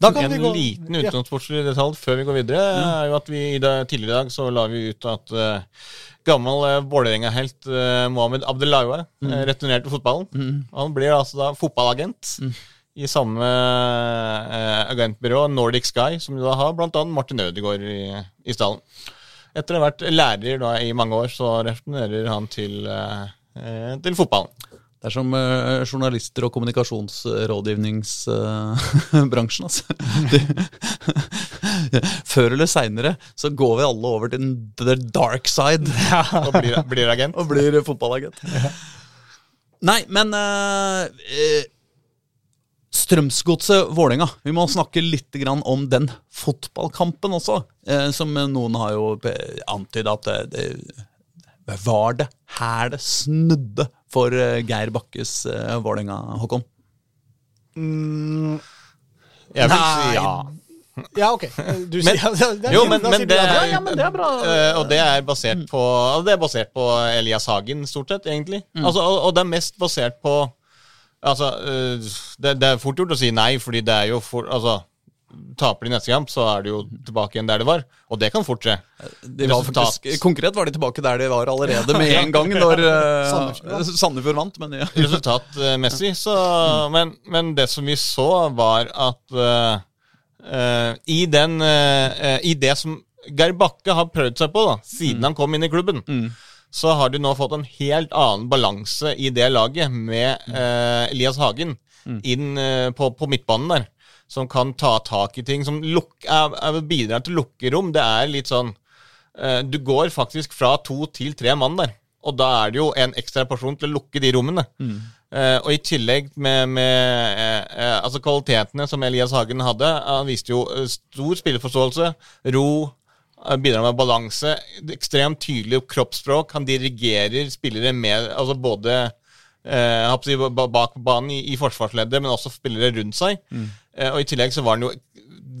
Da kan en vi gå liten utenomsportslig detalj før vi går videre, er jo at vi i dag, tidligere i dag så la vi ut at uh, gammel uh, Vålerenga-helt uh, Mohammed Abdelawa Mm. uh, returnerte fotballen. Han blir altså da fotballagent Mm. i samme eh, agentbyrå, Nordic Sky, som da har bl.a. Martin Ødegaard i, i stallen. Etter å ha vært lærer da i mange år, så returnerer han til, uh, til fotballen. Det er som uh, journalister og kommunikasjonsrådgivningsbransjen. altså. De, før eller seinere så går vi alle over til the dark side Og blir, blir agent. og blir fotballagent. Nei, men eh, Strømsgodset Vålerenga. Vi må snakke litt grann om den fotballkampen også. som noen har jo antyda at det, det var det her det snudde for eh, Geir Bakkes uh, Vålerenga, Håkon. Mm, Jeg vil Nei. si ja. ja, ok. Du Men- sier, ja, det er Jo, men, men det, er, ja, men det er bra. Uh, og det er basert på altså Det er basert på Elias Hagen, stort sett, egentlig. Altså, og, og det er mest basert på Altså, det, det er fort gjort å si nei, fordi det er jo for, Altså, taper de neste kamp, så er de jo tilbake igjen der de var. Og det kan fort skje. Resultat. faktisk, konkret var de tilbake der de var allerede med en gang når uh, Sandefjord vant. Sandefjord vant. Men ja. resultatmessig. Så, men, men det som vi så, var at uh, uh, i, den, I det som Geir Bakke har prøvd seg på da, siden han kom inn i klubben, så har de nå fått en helt annen balanse i det laget med eh, Elias Hagen inn eh, på, på midtbanen der. Som kan ta tak i ting, som luk, er, er, bidrar til lukkerom. Det er litt sånn uh, Du går faktisk fra to til tre mann der. Og da er det jo en ekstra person til å lukke de rommene. Eh, og i tillegg med, med uh, altså kvalitetene som Elias Hagen hadde Han viste jo stor spilleforståelse, ro, bidrar med balanse, ekstremt tydelig kroppsspråk. Han dirigerer spillere med altså både eh, bak banen i, i forsvarsleddet, men også spillere rundt seg. Eh, og i tillegg så var han jo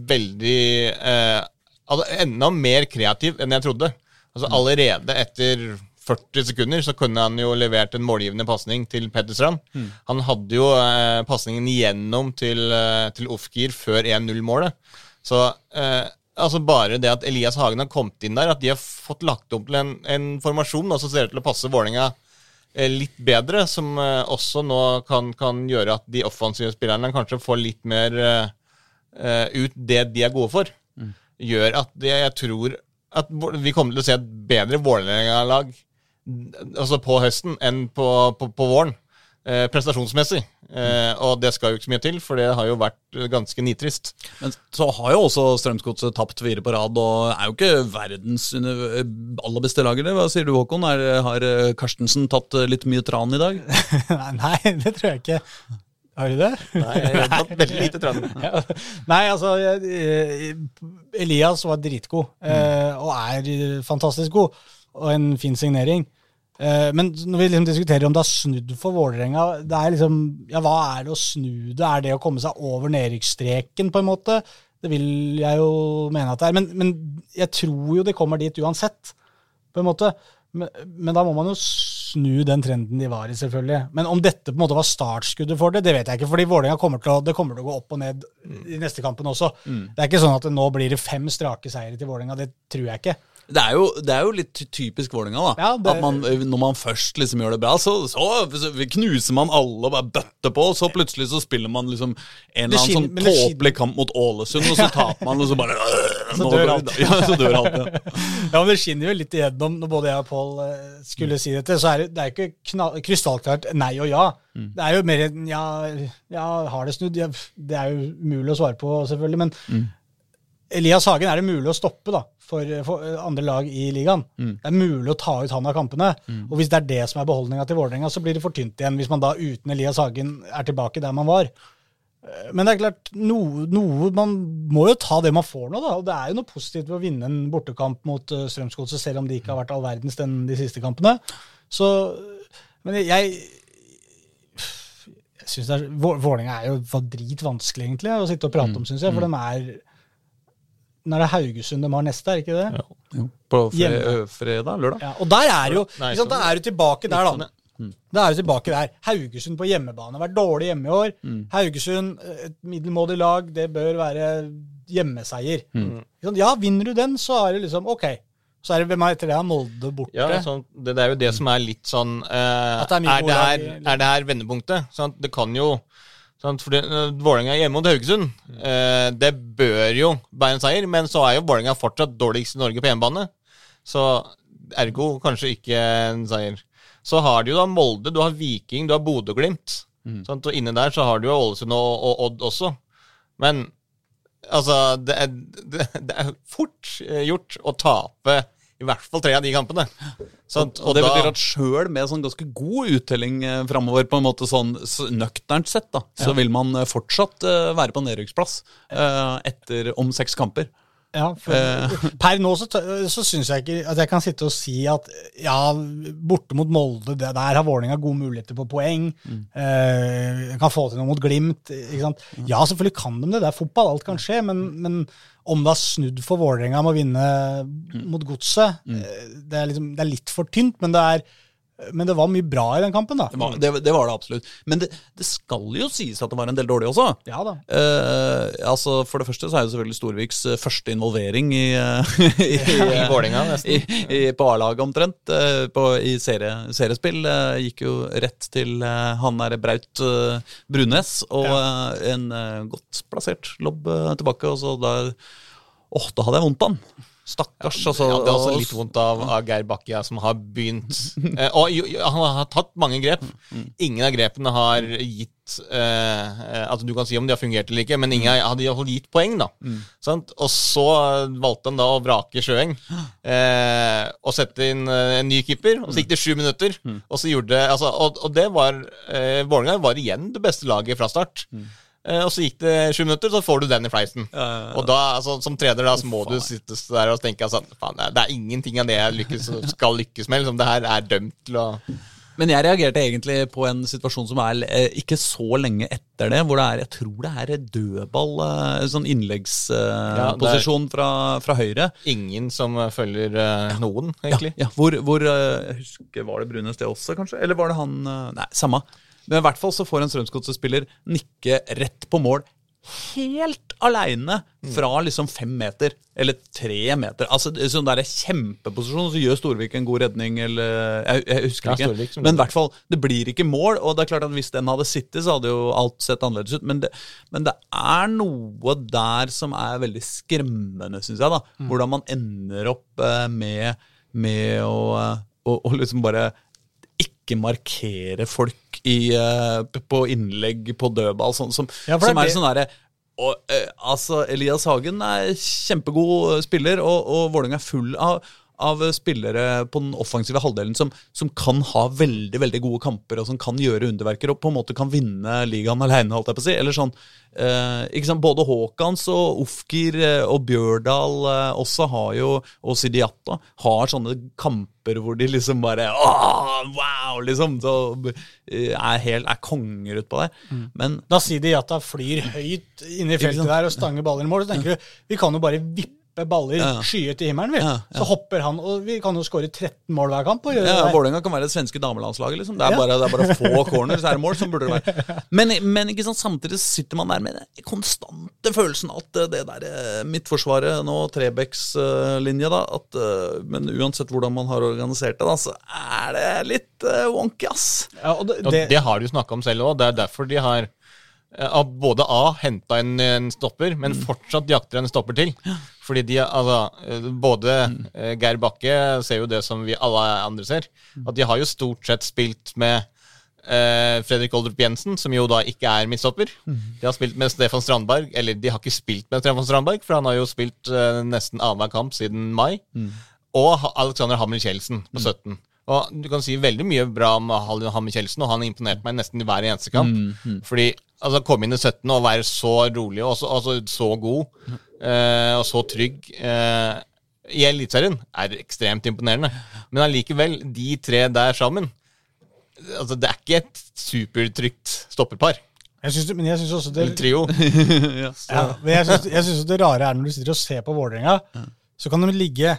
veldig eh, Enda mer kreativ enn jeg trodde. Altså Allerede etter 40 sekunder så kunne han jo levert en målgivende pasning til Petter Strand. Han hadde jo eh, pasningen igjennom til, eh, til Ofkir før 1-0-målet. Så eh, altså bare det at Elias Hagen har kommet inn der, at de har fått lagt opp til en, en formasjon da, som ser ut til å passe Vålerenga eh, litt bedre, som eh, også nå kan, kan gjøre at de offensive spillerne kanskje får litt mer eh, eh, ut det de er gode for, gjør at det, jeg tror at vi kommer til å se et bedre Vålerenga-lag altså på høsten enn på, på, på våren. Eh, prestasjonsmessig. Eh, og det skal jo ikke så mye til, for det har jo vært ganske nitrist. Men så har jo også Strømsgodset tapt fire på rad, og er jo ikke verdens aller beste lager. Hva sier du, Håkon? Er, har eh, Karstensen tatt eh, litt mye tran i dag? Nei, det tror jeg ikke. Har du det? Nei, jeg har tatt veldig lite tran. Ja. Nei, altså eh, Elias var dritgod, eh, og er fantastisk god, og en fin signering. Eh, Men når vi liksom diskuterer om det har snudd for Vålerenga, det er liksom Ja, hva er det å snu det? Er det å komme seg over nedrykksstreken, på en måte? Det vil jeg jo mene at det er. Men, men jeg tror jo de kommer dit uansett, på en måte. Men, men da må man jo snu den trenden de var i, selvfølgelig. Men om dette på en måte var startskuddet for det, det vet jeg ikke. fordi Vålerenga kommer til å, det kommer til å gå opp og ned i neste kampen også. Det er ikke sånn at det nå blir det fem strake seire til Vålerenga. Det tror jeg ikke. Det er jo, det er jo litt typisk Vålerenga, da. Ja, det- At man, når man først liksom gjør det bra, så, så knuser man alle og bare bøtter på, og så plutselig så spiller man liksom en eller annen sånn tåpelig kamp mot Ålesund, og så taper man, og så bare Så dør alt. Ja, så dør alt. Ja. Ja, men Det skinner jo litt igjennom når både jeg og Pål eh, skulle si dette. så er det, det er ikke kna- krystallklart nei og ja. Det er jo mer enn ja, ja, har det snudd? Ja, det er jo umulig å svare på, selvfølgelig. Men Elias Hagen er det mulig å stoppe da, for, for andre lag i ligaen. Det er mulig å ta ut han av kampene. Og hvis det er det som er beholdninga til Vålerenga, så blir det for tynt igjen. Hvis man da uten Elias Hagen er tilbake der man var. Eh, Men det er klart, noe, noe Man må jo ta det man får nå, da. Og det er jo noe positivt ved å vinne en bortekamp mot uh, Strømsgodset, selv om de ikke har vært all verdens den, de siste kampene. Så Men jeg jeg synes det er, Vålerenga er jo dritvanskelig, egentlig, å sitte og prate om, syns jeg. For de er Nå er det Haugesund de har neste, er det ikke det? Jo, På fre ø, fredag? Lørdag? Ja, og der er jo sant, Da er du tilbake der, da. da. Da er du tilbake der. Haugesund på hjemmebane. Vært dårlig hjemme i år. Haugesund, et middelmådig lag, det bør være hjemmeseier. Mm. Ja, vinner du den, så er det liksom ok. Så er det hvem er etter det? Molde borte. Ja, sånn, det, det er jo det som er litt sånn eh, det er er, det her, er det her vendepunktet? Sant? Det kan jo sant? Fordi uh, Vålerenga er hjemme mot Haugesund. uh, det bør jo bære en seier, men så er jo Vålerenga fortsatt dårligst i Norge på hjemmebane. Så ergo kanskje ikke en seier. Så har du jo da Molde, du har Viking, du har Bodø-Glimt. Mm. Og inne der så har du jo Ålesund og, og Odd også. Men altså, det er, det, det er fort eh, gjort å tape i hvert fall tre av de kampene. Sant? Og det da- betyr at sjøl med sånn ganske god uttelling eh, framover, på en måte sånn nøkternt sett, da, så vil man eh, fortsatt eh, være på nedrykksplass eh, etter om seks kamper. Ja, for, per nå så, så syns jeg ikke at jeg kan sitte og si at ja, borte mot Molde, det, der har Vålerenga gode muligheter på poeng. Eh, kan få til noe mot Glimt. Ikke sant? Ja, selvfølgelig kan de det. Det er fotball, alt kan skje. Men, men om det har snudd for Vålerenga med å vinne mot Godset, mm. det, er liksom, det er litt for tynt. Men det, er, men det var mye bra i den kampen, da. Det var det, det, var det absolutt. Men det, det skal jo sies at det var en del dårlig også. Ja da. Eh, altså For det første så er jo selvfølgelig Storviks eh, første involvering i, eh, i, I Vålerenga, nesten. i, i, på A-laget omtrent. eh, på, I serie, seriespill eh, gikk jo rett til eh, han der Braut Brunes, og eh, en godt plassert lobb tilbake. Og så da Åh, da hadde jeg vondt av han. Stakkars. altså. Ja, det er også litt vondt av, av Geir Bakke, som har begynt eh, Og han har tatt mange grep. Ingen av grepene har gitt eh, At du kan si om de har fungert eller ikke, men ingen hadde iallfall gitt poeng. da sant? Og så valgte han da å vrake Sjøeng eh, og sette inn eh, en ny keeper. Og så gikk det sju minutter, og så gjorde altså, og, og det var eh, Vålerenga var igjen det beste laget fra start. Eh, og så gikk det sju minutter, så får du den i fleisen. Ja, ja, ja. Og da, altså, som trener, da, så må du sitte der og tenke altså, faen, det er- ingenting av det jeg lykkes, skal lykkes med. Liksom, det her er dømt til å Men jeg reagerte egentlig på en situasjon som er eh, ikke så lenge etter det, hvor det er, jeg tror det er dødball, eh, sånn innleggsposisjon fra, fra høyre. Ingen som eh, følger eh, noen, egentlig. Ja, hvor, hvor eh, Jeg husker, Var det Brunes det også, kanskje? Eller var det han eh, Nei, samme. Men i hvert fall så får en Strømsgodset-spiller nikke rett på mål helt aleine fra liksom fem meter, eller tre meter. Altså det Sånn der kjempeposisjon, så gjør Storvik en god redning, eller Jeg, jeg husker Ja, ikke. Storvik som- Men i hvert fall, det blir ikke mål. Og det er klart at hvis den hadde sittet, så hadde jo alt sett annerledes ut. Men det, men det er noe der som er veldig skremmende, syns jeg. da Hvordan man ender opp eh, med, med å, eh, å, å liksom bare ikke markere folk i, eh, på innlegg på dødball, sånn, som, Ja, som er sånn derre eh, altså, Elias Hagen er kjempegod spiller, og, og Vålerenga er full av, av spillere på den offensive halvdelen som, som kan ha veldig veldig gode kamper og som kan gjøre underverker og på en måte kan vinne ligaen alene, holdt jeg på å si. Eller sånn, eh, ikke sant? Både Haakons og Ofkir eh, og Bjørdal eh, også har jo, og Sidiata har sånne kamper hvor de liksom bare Åh, wow! liksom, så eh, er, helt, er konger utpå der. Men Da Sidi Jata flyr høyt inne i feltet der og stanger baller i mål, så tenker du vi kan jo bare vippe baller Ja. skyet i himmelen, vi. Ja, ja. Så hopper han, og vi kan jo skåre 13 mål hver kamp. Og gjøre Ja, det. Vålerenga kan være det svenske damelandslaget. liksom. Det er, Ja. bare, det er bare få corners, så er det mål. Sånn burde det være. Men, men ikke sant, samtidig sitter man der med den konstante følelsen at eh, det der eh, midtforsvaret, nå Trebecks-linje, da at, eh, Men uansett hvordan man har organisert det, da, så er det litt eh, wonky, ass. Ja, og det, det, det har de jo snakka om selv òg. Det er derfor de har eh, av både A henta en, en stopper, men fortsatt jakter en stopper til. Fordi de altså eh, Både mm. Geir Bakke ser jo det som vi alle andre ser. At de har jo stort sett spilt med eh, Fredrik Oldrup Jensen, som jo da ikke er midtstopper. De har spilt med Stefan Strandberg, eller de har ikke spilt med Stefan Strandberg, for han har jo spilt eh, nesten annenhver kamp siden mai. Og Alexander Hammer Kjeldsen på 17. Og du kan si veldig mye bra om Hammer Kjeldsen, og han har imponert meg nesten i hver eneste kamp. Fordi altså, komme inn i 17 og være så rolig og så, altså, så god eh, og så trygg eh, i Eliteserien er ekstremt imponerende. Men allikevel, de tre der sammen altså, Det er ikke et supertrygt stopperpar. jeg synes, men jeg syns også det, En trio. ja, men jeg synes, jeg synes det rare er når du sitter og ser på Vålerenga, så kan de ligge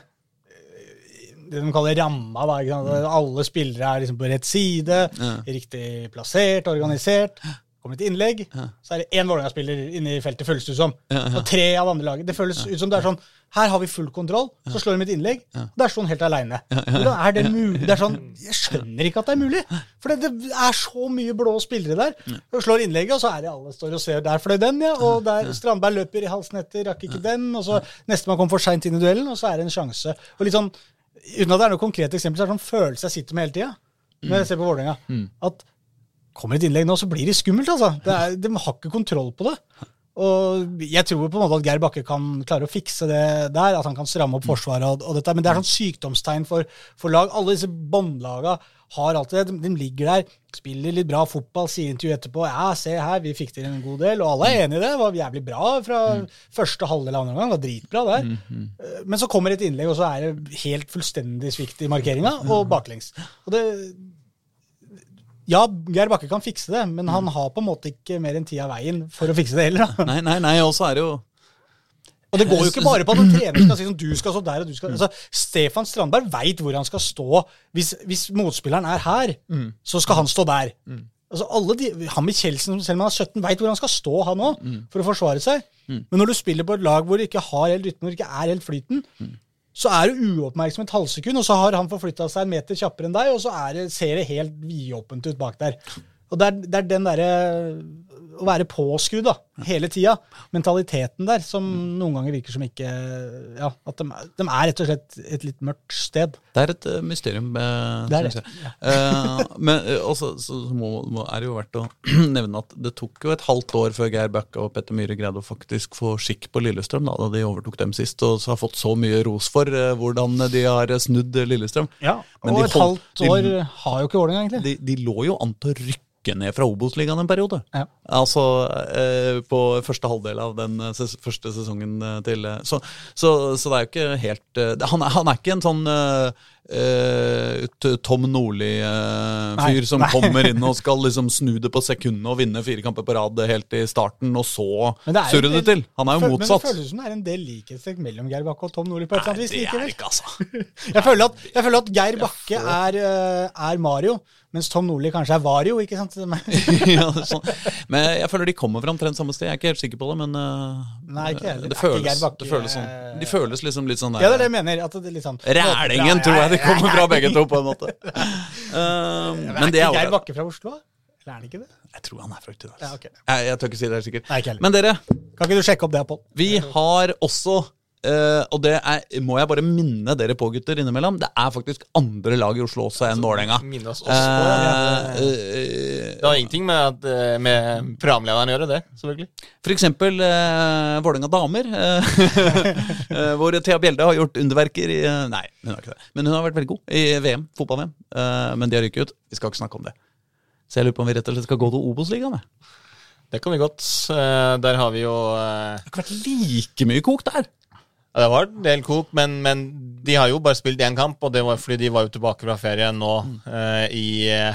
det de kaller ramma. Da, sant? Alle spillere er liksom på rett side, riktig plassert, organisert. Kommer et innlegg, så er det én Vålerenga-spiller inne i feltet, føles det ut som. Og tre av andre laget. Det føles ut som det er sånn Her har vi full kontroll, så slår de et innlegg. og Der står han helt aleine. Hvordan er det mulig? Det er sånn, jeg skjønner ikke at det er mulig. For det, det er så mye blå spillere der. Og slår innlegget, og så er det alle står og ser. Der fløy den, ja. Og der Strandberg løper i halsen etter, rakk ikke den. Og så nestemann kom for seint inn i duellen, og så er det en sjanse. Og litt sånn, Uten at det er noe konkret eksempel, så er det sånn følelse jeg sitter med hele tida. Når jeg ser på Vålerenga. At kommer et innlegg nå, så blir det skummelt, altså. Det er, de har ikke kontroll på det. Og jeg tror på en måte at Geir Bakke kan klare å fikse det der, at han kan stramme opp forsvaret og, og dette, men det er sånn sykdomstegn for, for lag. Alle disse båndlaga har alltid det. De, ligger der, spiller litt bra fotball, sier intervju etterpå ja, se her, vi fikk til en god del, og alle er enig i det. Det var jævlig bra fra første halvdel av andre omgang. Var dritbra der. Eh, Men så kommer et innlegg, og så er det helt fullstendig svikt i markeringa, og baklengs. Og det ja, Geir Bakke kan fikse det, men han har på en måte ikke mer enn tid av veien for å fikse det heller. Da. Nei, nei, nei, og så er det jo Og det går jo ikke bare på at en trener skal si sånn du skal stå der og du skal altså, Stefan Strandberg veit hvor han skal stå. Hvis, hvis motspilleren er her, så skal han stå der. Altså alle de, Han Kjeldsen, selv om han er 17, veit hvor han skal stå, han òg, for å forsvare seg. Men når du spiller på et lag hvor du ikke har helt rytmen, hvor du ikke er helt flyten, så er du uoppmerksom et halvsekund, og så har han forflytta seg en meter kjappere enn deg, og så er det, ser det helt vidåpent ut bak der. Og det er, det er den derre å være påskrudd da, hele tida. Mentaliteten der som noen ganger virker som ikke Ja, at de, de er rett og slett et litt mørkt sted. Det er et eh, mysterium. eh, Det er det, Ja. Eh, men eh, også, så, så må, må, er det jo verdt å nevne at det tok jo et halvt år før Geir Bakke og Petter Myhre greide å faktisk få skikk på Lillestrøm, da, da de overtok dem sist, og så har fått så mye ros for eh, hvordan de har snudd Lillestrøm. Ja, Men Og et halvt år har jo ikke Vålerenga, egentlig. De, de lå jo an til å rykke ned fra Obos-ligaen en periode. Ja. Altså eh, på første halvdel av den eh, ses første sesongen eh, til eh, så, så, så det er jo ikke helt eh, han, han er ikke en sånn eh, eh, Tom Nordli-fyr Nei, som nei. kommer inn og skal liksom snu det på sekundene og vinne fire kamper på rad helt i starten, og så surre det til. Han er jo Føl- Men det føles som det er en del likhetstrekk mellom Geir Bakke og Tom Nordli. på et eller annet vis likevel. ikke, altså. Jeg føler at, jeg føler at Geir Bakke er, er Mario, mens Tom Nordli kanskje er Vario. ikke sant? ja, sånn. Men jeg føler de kommer fra omtrent samme sted. Jeg er ikke helt sikker på det, men eh, Nei, ikke heller. det, føles, ikke Bakke- det føles sånn. De føles liksom litt sånn der Ja, det er det jeg mener. at det er litt sånn... Rælingen tror jeg de kommer fra begge to, på en måte. Uh, Men men det er ikke Geir. Bakke fra Oslo? Eller er han ikke det? Jeg tror han er fra Uti. Ja, okay. Jeg, jeg tør ikke si det helt sikkert. Nei, ikke heller. Men dere, Kan ikke du sjekke opp det, Pål? vi har også eh, og det er, må jeg bare minne dere på, gutter, innimellom. Det er faktisk andre lag i Oslo også enn Vålerenga. Minne oss også på det. Det har ingenting med, at, eh, med programlederen å gjøre, det. selvfølgelig. For eksempel uh, Vålerenga damer, hvor Thea Bjelde har gjort underverker i Nei, hun har ikke det. Men hun har vært veldig god i VM, fotball-VM. Men de har ryket ut. Vi skal ikke snakke om det. Så jeg lurer på om vi rett og slett skal gå til Obos-ligaen. Det kan vi godt. Der har vi jo Det har ikke vært like mye kok der. Ja, det var en del kok, men, men de har jo bare spilt én kamp, og det var fordi de var jo tilbake fra ferie nå eh, i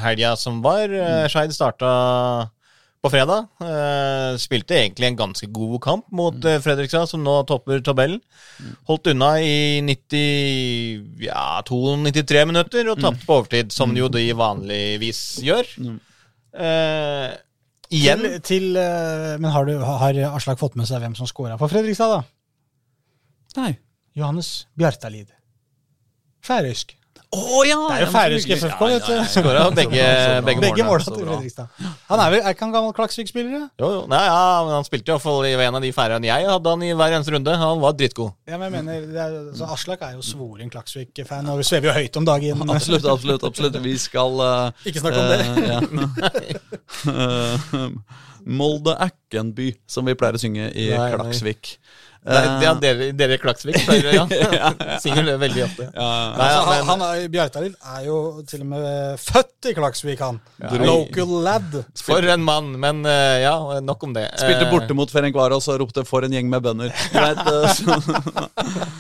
helga som var. Uh, Skeid starta på fredag. Uh, spilte egentlig en ganske god kamp mot mm. Fredrikstad, som nå topper tabellen. Holdt unna i 92-93 minutter og tapte på overtid, som jo de vanligvis gjør. Uh, igjen Til, til, eh, men har, du, har Aslak fått med seg hvem som scora for Fredrikstad, da? Nei. Johannes Bjartalid. Færøysk. Å ja! Det er jo færøysk FFK, Ja, ja, skåra begge, begge, Begge målene. måla til. Fredrikstad. Han er vel er ikke han gammel Klaksvik-spiller? ja? Jo, jo. Nei, ja, men han spilte iallfall i en av de færøyene jeg hadde han i hver eneste runde. Han var dritgod. Ja, men jeg mener, det er, så Aslak er jo svoren Klaksvik-fan, og vi svever jo høyt om dagen. Absolutt, absolutt. absolutt. Vi skal uh, Ikke snakke om det. Uh, ja. Eh, Molde Ækkenby, som vi pleier å synge i nei. Klaksvik. Nei, Eh, det er dere, dere i Klaksvik, pleier ja. Synger det veldig ofte. ja, Nei, ja, altså, han, men, han er, er jo til og med født i Klaksvik, han. Local lad. for en mann, men eh, ja, nok om det. Spilte Eh, borte mot Ferencvaros og ropte 'for en gjeng med bønder'. Eh,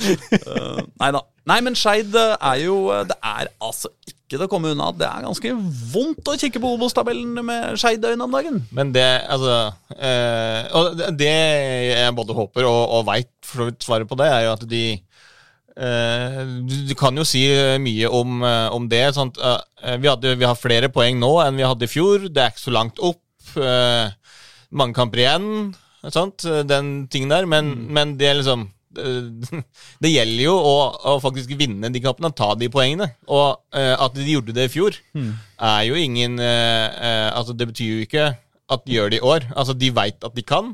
Eh, Nei da. Nei, men Skeid eh, er jo eh, Det er altså ikke til å komme unna. at Det er ganske vondt å kikke på Obos-tabellen med skeide øyne om dagen. Men det, altså eh, Og det- jeg både håper og, og veit for så vidt svaret på det, er jo at de eh, du, du kan jo si mye om, eh, om det. Sant? Eh, vi, hadde, vi har flere poeng nå enn vi hadde i fjor. Det er ikke så langt opp. eh, mange kamper igjen. Sant? Den tingen der. Men, men det er liksom det gjelder jo å, å faktisk vinne de kampene, ta de poengene. Og uh, at de gjorde det i fjor, er jo ingen uh, Altså, det betyr jo ikke at de gjør det i år. Altså, de veit at de kan.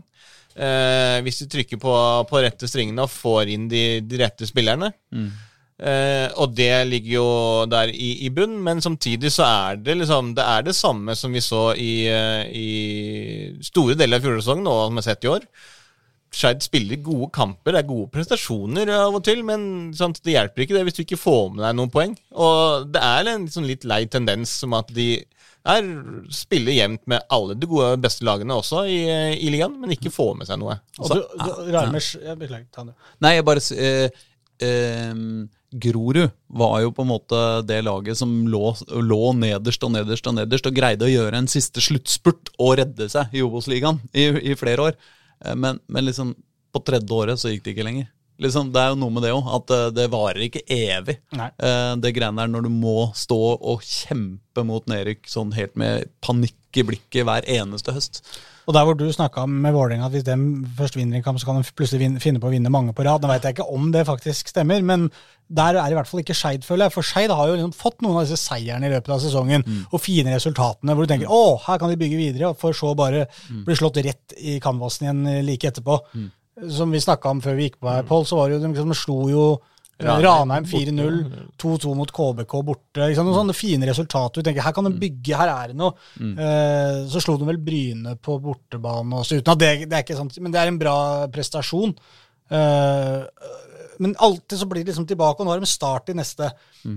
Uh, hvis de trykker på, på rette stringene og får inn de, de rette spillerne. Eh, og det ligger jo der i, i bunn, men samtidig så er det liksom Det er det samme som vi så i, i store deler av fjorårssesongen, og som vi har sett i år. Skeid spiller gode kamper, det er gode prestasjoner av og til, men sant, det hjelper ikke det hvis du ikke får med deg noen poeng. Og det er en sånn litt lei tendens som at de er, spiller jevnt med alle de gode beste lagene også i, i ligaen, men ikke får med seg noe. Og du, du, Rarmers jeg Beklager, ta det. Nei, jeg bare eh, eh, Grorud var jo på en måte det laget som lå, lå nederst og nederst og nederst og greide å gjøre en siste sluttspurt og redde seg i Obos-ligaen i, i flere år. Eh, Men, men liksom på tredje året så gikk det ikke lenger. Liksom, det er jo noe med det òg, at eh, det varer ikke evig. Nei. Eh, det greiene der når du må stå og kjempe mot nedrykk sånn helt med panikk i blikket hver eneste høst. Og der hvor du snakka med Vålerenga at hvis de først vinner en kamp, så kan de plutselig finne på å vinne mange på rad. Nå veit jeg ikke om det faktisk stemmer, men der er i hvert fall ikke Skeid, føler jeg. For Skeid har jo liksom fått noen av disse seierne i løpet av sesongen, og fine resultatene, hvor du tenker å, her kan de bygge videre, for så bare bli slått rett i canvasen igjen like etterpå. Som vi snakka om før vi gikk på her, Pål, så var det jo de liksom, slo jo Ranheim Ranheim 4-0, 2-2 mot KBK borte. Liksom? Noen sånne fine resultater. Du tenker, Her kan de bygge, her er det noe. Eh, så slo de vel Bryne på bortebane også, uten at det, det er ikke sant, men det er en bra prestasjon. Eh, men alltid så blir det liksom tilbake, og nå har de start i neste.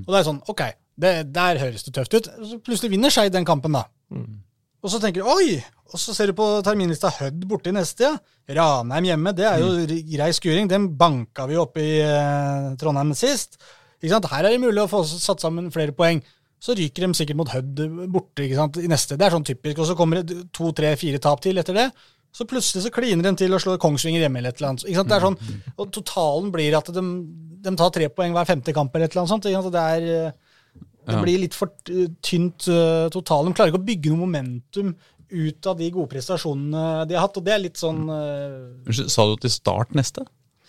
Og det er sånn, ok, det, der høres det tøft ut. Så plutselig vinner Skeid den kampen, da. Og så tenker du oi! Og så ser du på terminlista Hødd borte i neste, ja. Ranheim hjemme, det er jo r- grei skuring. Den banka vi opp i eh, Trondheim sist. Ikke sant? Her er det mulig å få satt sammen flere poeng. Så ryker de sikkert mot Hødd borte ikke sant? i neste. Det er sånn typisk. Og så kommer det to, tre, fire tap til etter det. Så plutselig så kliner de til og slår Kongsvinger hjemme eller et eller annet. Ikke sant? Det er sånn, og totalen blir at de, de tar tre poeng hver femte kamp eller et eller annet sånt. Ikke sant? Det, er, eh, det Ja. blir litt for eh, tynt uh, totalen. De klarer ikke å bygge noe momentum ut av de gode prestasjonene de har hatt, og det er litt sånn uh, Sa du til start neste?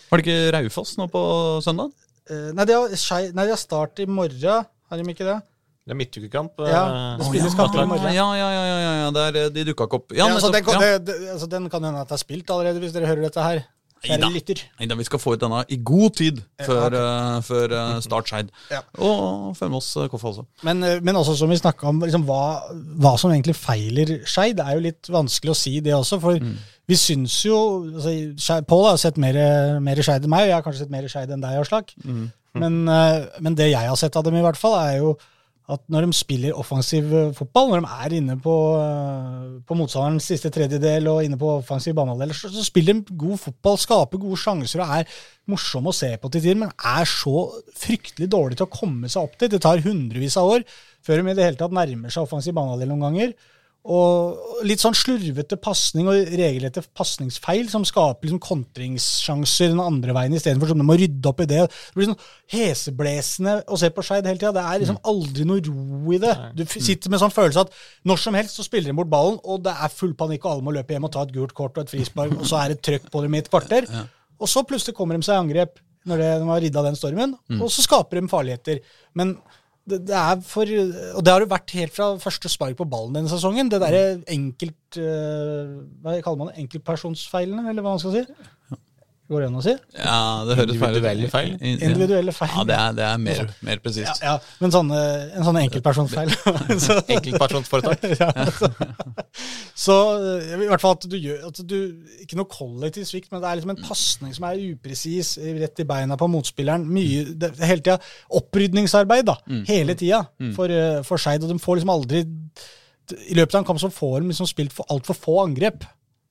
Var det ikke Raufoss nå på søndag? Uh, Nei, de har, nei, de har start i morgen, har de ikke det? Det er midtukekamp. Ja, eh, det spilles kamp i morgen. Ja, ja, ja, ja, ja, ja. Der, eh, de dukka ikke opp. Ja, Ja, altså, den, kan, ja. det, det, altså, den kan hende at det er spilt allerede, hvis dere hører dette her. Kjære lytter. Neida, vi skal få ut denne i god tid før, ok. eh, før eh, start Skeid. Ja. Og før med oss Koffa også. Men, eh, men også som vi snakka om, liksom, hva, hva som egentlig feiler Skeid. Det er jo litt vanskelig å si det også, for vi syns jo altså, Pål har sett mer, mer Skeid enn meg, og jeg har kanskje sett mer Skeid enn deg, Aslak. Men, eh, men det jeg har sett av dem, i hvert fall, er jo at når de spiller offensiv eh, fotball, når de er inne på, eh, på motstanderens siste tredjedel og inne på offensiv banehalvdel, så, så spiller de god fotball, skaper gode sjanser og er morsomme å se på til tider, men er så fryktelig dårlig til å komme seg opp dit. Det tar hundrevis av år før de i det hele tatt nærmer seg offensiv banehalvdel noen ganger. Og litt sånn slurvete pasning og regelrette pasningsfeil som skaper liksom kontringssjanser den andre veien istedenfor som de må rydde opp i det. Det blir sånn heseblesende å se på Skeid hele tida. Det er liksom aldri noe ro i det. Du sitter med sånn følelse at når som helst så spiller de bort ballen, og det er full panikk, og alle må løpe hjem og ta et gult kort og et frispark, og så er det trøkk på dem i et kvarter. Og så plutselig kommer de seg i angrep når de de har ridda den stormen, og så skaper de farligheter. Men det, det er for Og det har det vært helt fra første spark på ballen denne sesongen. Det derre enkelt eh, Hva kaller man det? Enkeltpersonsfeilene, eller hva man skal si? Går det an å si? Ja, det høres. Individuelle feil. Ja. Individuelle feil. Ja, det er, det er mer, mer presist. ja, men sånne, en sånn enkeltpersonsfeil. Enkeltpersonsforetak. ja, så, så i hvert fall at du gjør at du, Ikke noe kollektiv svikt, men det er liksom en pasning som er upresis, rett i beina på motspilleren. Mye, det, hele tida opprydningsarbeid, da. Hele tida for, eh, for Skeid. Og de får liksom aldri I løpet av en kamp så får de liksom spilt for altfor få angrep.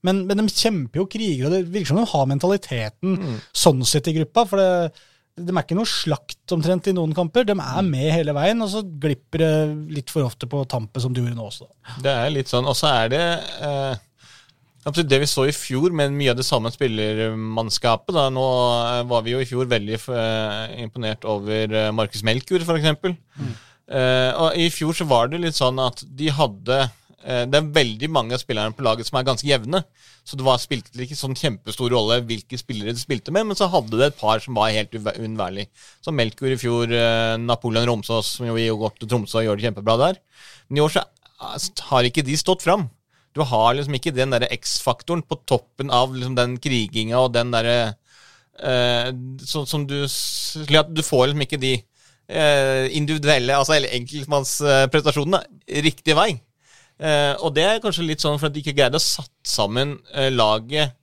Men, men de kjemper jo kriger, og det virker som de har mentaliteten sånn sett i gruppa. For det, de er ikke noe slakt omtrent i noen kamper. De er med hele veien, og så glipper det litt for ofte på tampet, som du gjorde nå også. Det er litt sånn. Og så er det eh, det vi så i fjor, med mye av det samme spillermannskapet. Da. Nå eh, var vi jo i fjor veldig eh, imponert over eh, Markus Melkur, f.eks. Eh, og i fjor så var det litt sånn at de hadde Det er veldig mange av spillerne på laget som er ganske jevne. Så det var, spilte ikke sånn kjempestor rolle hvilke spillere de spilte med, men så hadde det et par som var helt uunnværlig. Som Melkur i fjor, eh, Napoleon Romsås, som jo går til Tromsø og gjør det kjempebra der. Men i år så eh, har ikke de stått fram. Du har liksom ikke den derre X-faktoren på toppen av liksom den kriginga og den derre eh, Sånn som du Du får liksom ikke de eh, individuelle, altså enkeltmannsprestasjonene riktig vei. Eh, og det er kanskje litt sånn for at de ikke greide å satt sammen eh, laget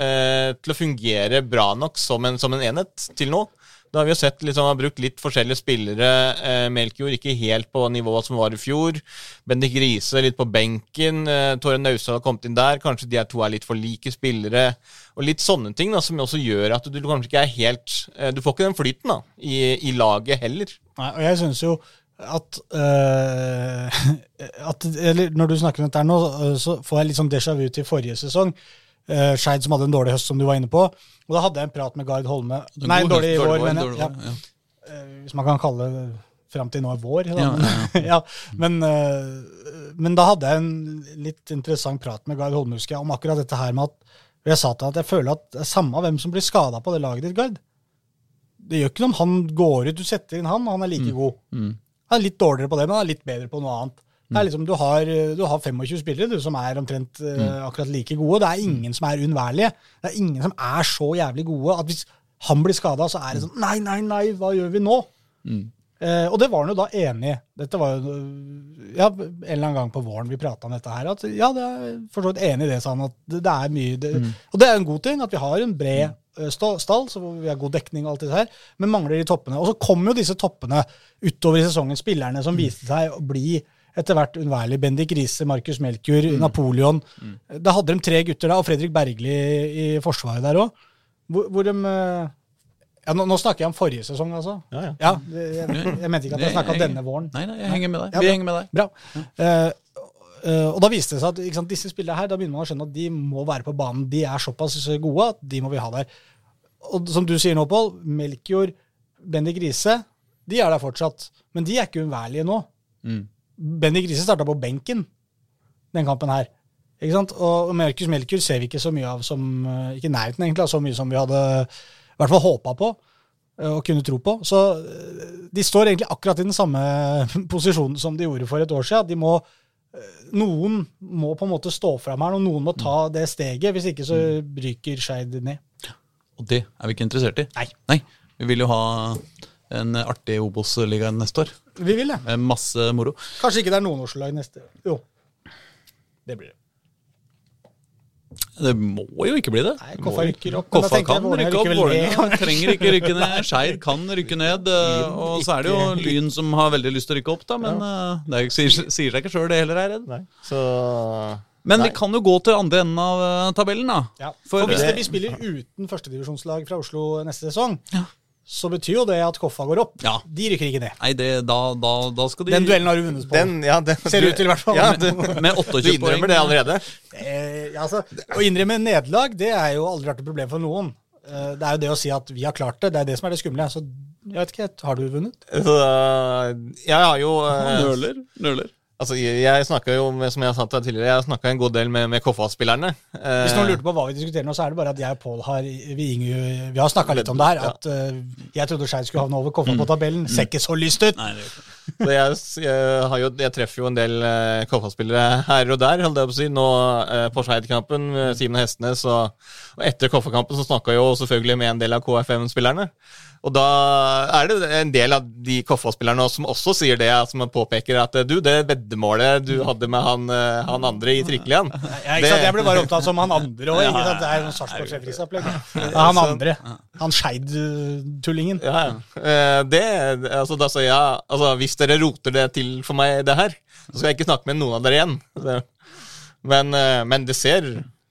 eh, til å fungere bra nok som en, som en enhet til nå. Da har vi jo sett liksom, har brukt litt forskjellige spillere. Eh, Melkjord ikke helt på nivået som var i fjor. Bendik Riise litt på benken. Eh, Tore Naustdal har kommet inn der. Kanskje de her to er litt for like spillere. Og litt sånne ting da, som også gjør at du kanskje ikke er helt eh, Du får ikke den flyten da, i, i laget heller. Nei, og jeg synes jo at, uh, at Eller når du snakker om dette nå, øh, så får jeg litt sånn déjà vu til forrige sesong. Uh, Skeid som hadde en dårlig høst, som du var inne på. Og da hadde jeg en prat med Gard Holme. Nei, en dårlig vår, mener jeg. Ja. ja. Eh, hvis man kan kalle det fram til nå er vår. Da. Ja, ja, men, eh, men da hadde jeg en litt interessant prat med Gard Holme husker jeg, om akkurat dette her med at jeg sa til ham at jeg føler at det er samme hvem som blir skada på det laget ditt, Gard. Det gjør ikke noe om han går ut, du setter inn han, og han er like god. Mm. Han er litt dårligere på det, men han er litt bedre på noe annet. Det er liksom, du, har, du har 25 spillere du, som er omtrent uh, akkurat like gode. Det er ingen som er unnværlige. Det er ingen som er så jævlig gode at hvis han blir skada, så er det sånn Nei, nei, nei, hva gjør vi nå? Eh, og det var han jo da enig i. Dette var jo ja, en eller annen gang på våren vi prata om dette her. At ja, det er for så vidt enig i det, sa han. At det, det er mye det, Og det er en god ting at vi har en bred eh, stall, så vi har god dekning og alt det her, men mangler de toppene. Og så kom jo disse toppene utover i sesongen, spillerne som viste seg å bli etter hvert unnværlig. Bendik Riise, Markus Melkjord, Napoleon. Da hadde de tre gutter da, og Fredrik Bergli i forsvaret der òg, hvor, hvor de eh, ja, nå, nå snakker jeg om forrige sesong, altså. Ja, ja. Ja, jeg, jeg mente ikke at jeg snakka om denne våren. Nei, nei, jeg henger med deg. Vi henger med deg. Bra. Eh, eh, og da viste det seg at sant, disse spillerne her, da begynner man å skjønne at de må være på banen. De er såpass gode at de må vi ha der. Og som du sier nå, Pål, Melkjord, Bendik Riise, de er der fortsatt. Men de er ikke uunnværlige nå. Mm. Bendik Riise starta på benken den kampen her. Ikke sant? Og Markus Melkjord ser vi ikke så mye av som eh, Ikke nærheten, egentlig, av så mye som vi hadde i hvert fall håpa på eh, og kunne tro på. Så eh, de står egentlig akkurat i den samme posisjonen som de gjorde for et år siden. De må, eh, noen må på en måte stå fram her, og noen må ta det steget. Hvis ikke så ryker Skeid ned. Og det er vi ikke interessert i. Nei. Vi vil jo ha en artig Obos-liga neste år. Vi vil det. Masse moro. Kanskje ikke det er noen Oslo-lag neste Jo. Det blir det. Det må jo ikke bli det. Nei, Koffa rykker opp. Koffa kan rykke opp. Vålerenga trenger ikke rykke ned. Skeid kan rykke ned. eh, Og så er det jo Lyn som har veldig lyst til å rykke opp, da. Men eh, det er sier, sier seg ikke sjøl, det heller, er jeg redd. Så Men Nei. vi kan jo gå til andre enden av eh, tabellen, da. Ja. For For hvis det, vi spiller uten førstedivisjonslag fra Oslo neste sesong, Ja. Så betyr jo det at Koffa går opp. Ja. De rykker ikke ned. Nei, det, da, da, da skal de Den duellen har du vunnet på. den, ja, den, Ser ut til, i hvert fall. Ja, du, med 28 poeng. Du innrømmer det allerede? Eh, ja, altså, å innrømme nederlag, det er jo aldri vært et problem for noen. Eh, det er jo det å si at vi har klart det, det er det som er det skumle. Så jeg vet ikke, har du vunnet? Uh, jeg har jo uh, Nøler. Nøler. Altså, jeg, snakka jo, som jeg sa til deg tidligere, jeg snakka en god del med, med Koffa-spillerne. Eh, Hvis noen lurte på hva vi diskuterer nå, så er det bare at jeg og Pål har vi, Inge, vi har snakka litt om det her. At uh, jeg trodde Skeid skulle havne over Koffa på tabellen. Ser ikke så lyst ut! Nei, det gjør ikke. Så jeg, jeg, har jo, jeg treffer jo en del eh, Koffa-spillere her og der, holdt jeg på å si. Nå uh, på Skeid-kampen Simen Hestenes, og, og etter Koffa-kampen så snakka jeg jo selvfølgelig med en del av KFM-spillerne. Og da er det en del av de Koffa-spillerne som også sier det, som påpeker at du, det veddemålet du hadde med han, eh, han andre i Trikkelian Ja, ikke sant? Jeg ble bare opptatt som han andre òg. Det er sånn Sarpsborg-Fredrikstad-opplegg. Ja, han andre. Han Skeid-tullingen. Ja, ja. Eh, Det, altså, da sier jeg altså, Hvis dere roter det til for meg, det her, så skal jeg ikke snakke med noen av dere igjen. Men, eh, men det ser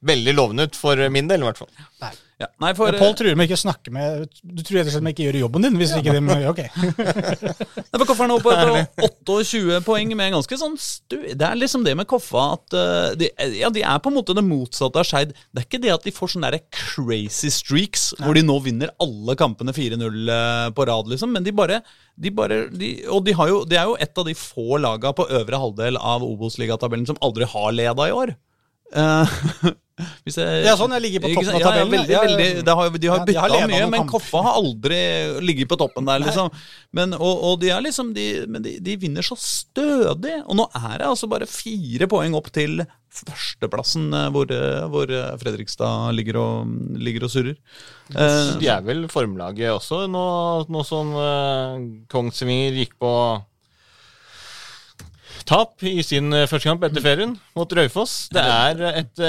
veldig lovende ut for min del, i hvert fall. Nei. Ja. Nei, for, Pål truer med ikke å snakke med Du tror rett og slett med ikke gjør jobben din? hvis ikke de, Ok. Nei, for Koffa er nå på, på 28 poeng med en ganske sånn stu... Det er liksom det med Koffa at uh, de, ja, de er på en måte det motsatte av Skeid. Det er ikke det at de får sånne der crazy streaks hvor de nå vinner alle kampene 4-0 eh, på rad, liksom, men de bare, de bare de, Og de, har jo, de er jo et av de få laga på øvre halvdel av Obos-ligatabellen som aldri har leda i år. Eh, hvis jeg, Ja, sånn, jeg ligger på toppen av tabellen. Ja, veldig, ja. veldig, det har, de har Ja, de har bytta mye, men kamper. Koffa har aldri ligget på toppen der, liksom. Men, og, og de er liksom de, Men de, de vinner så stødig. Og nå er det altså bare fire poeng opp til førsteplassen, eh, hvor, eh, hvor eh, Fredrikstad ligger og, ligger og surrer. Eh, De er vel formlaget også, nå, nå som Kongsvinger gikk på tap i sin første kamp etter ferien mot Raufoss. Det er et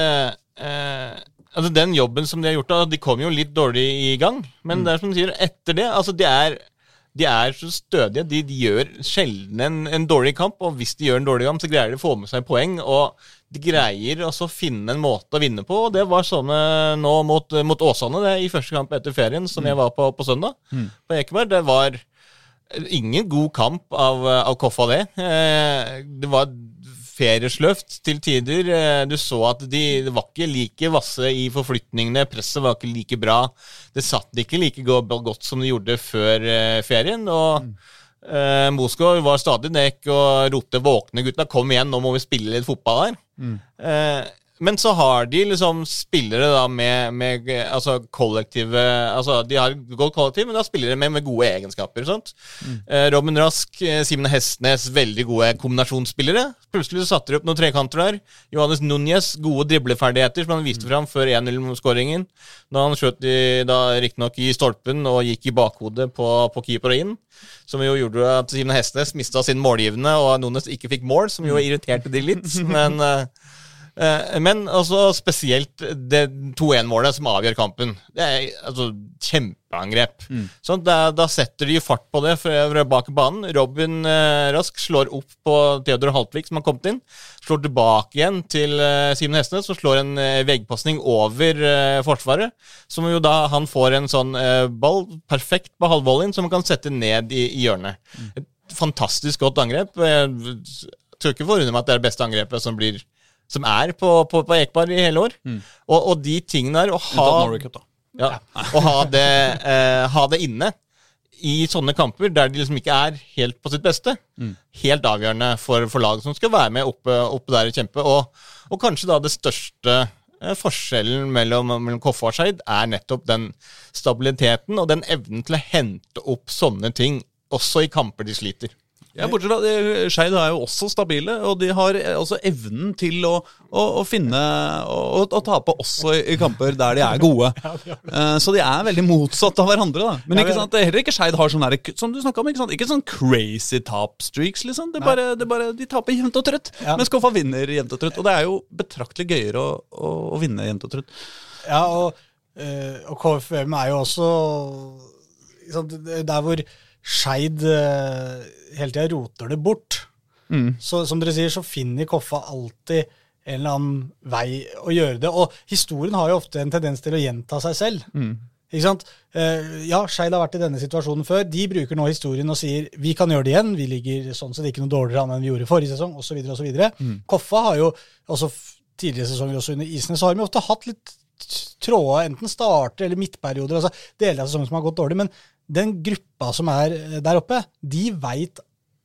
eh, Altså Den jobben som de har gjort, da, de kom jo litt dårlig i gang. Men det er som du sier, etter det altså De er, de er så stødige. De, de gjør sjelden en, en dårlig kamp, og hvis de gjør en dårlig kamp, så greier de å få med seg poeng. Og de greier også å finne en måte å vinne på. og Det var sånn eh, nå mot, mot Åsane det, i første kamp etter ferien, som jeg var på på søndag. På Ekeberg. Det var ingen god kamp av, av Koffa, det. Eh, Det var feriesløvt til tider. Eh, Du så at de var ikke like vasse i forflytningene. Presset var ikke like bra. Det satt ikke like godt som det gjorde før eh, ferien. og eh, Mosgaard var stadig nekk og ropte 'våkne, gutta, kom igjen, nå må vi spille litt fotball her'. Eh, men så har de liksom spillere da med, med altså kollektive Altså de har godt kollektiv, men de har spillere med, med gode egenskaper. Sant? Eh, Robin Rask, eh, Simen Hestnes, veldig gode kombinasjonsspillere. Plutselig så satte de opp noen trekanter der. Johannes Núñez, gode dribleferdigheter som han viste fram før 1-0-skåringen. Da han skjøt da riktignok i stolpen og gikk i bakhodet på, på keeper og inn. Som jo gjorde at Simen Hestnes mista sin målgivende, og Núñez ikke fikk mål, som jo irriterte de litt. Men Eh, Men altså spesielt det 2-1-målet som avgjør kampen. Det er altså kjempeangrep. Sånn, da, da setter de fart på det fra, fra bak banen. Robin eh, Rask slår opp på Theodor Haltvik, som har kommet inn. Slår tilbake igjen til eh, Simen Hestnes, som slår en eh, veggpasning over eh, Forsvaret. Som jo da han får en sånn eh, ball perfekt på halvvolleyen, som han kan sette ned i, i hjørnet. Et fantastisk godt angrep. Jeg tror ikke forundre meg at det er det beste angrepet som blir som er på, på, på Ekbar i hele år. Og, og de tingene der, å ha, ja, å ha, det, eh, ha det inne i sånne kamper der de liksom ikke er helt på sitt beste, helt avgjørende for, for laget som skal være med oppe, oppe der og kjempe. Og, og kanskje da det største eh, forskjellen mellom, mellom Koffa og Skeid er nettopp den stabiliteten og den evnen til å hente opp sånne ting, også i kamper de sliter. Ja, bortsett fra Skeid er jo også stabile, og de har eh, også evnen til å, å, å finne og, tape også i, kamper der de er gode. Eh, så de er veldig motsatt av hverandre. da Men ikke sant, er heller ikke Skeid har sånn der, som du om, ikke sant, ikke sånn crazy tap-streaks. liksom det bare, det bare, De taper jevnt og trøtt, mens Koffa vinner jevnt og trøtt. Og det er jo betraktelig gøyere å, å, å vinne jevnt og trøtt. Ja, og, eh, og KFM er jo også sant, Der hvor Skeid eh, hele tida roter det bort. Så som dere sier, så finner Koffa alltid en eller annen vei å gjøre det. Og historien har jo ofte en tendens til å gjenta seg selv. Ikke sant? Eh, ja, Skeid har vært i denne situasjonen før. De bruker nå historien og sier vi kan gjøre det igjen. Vi ligger sånn sett ikke noe dårligere an enn vi gjorde forrige sesong, osv. osv. Koffa har jo også tidligere sesonger også under isene, så har de ofte hatt litt tråder, enten starter eller midtperioder, altså deler av sesongen som har gått dårlig. Men den gruppa som er eh, der oppe, de veit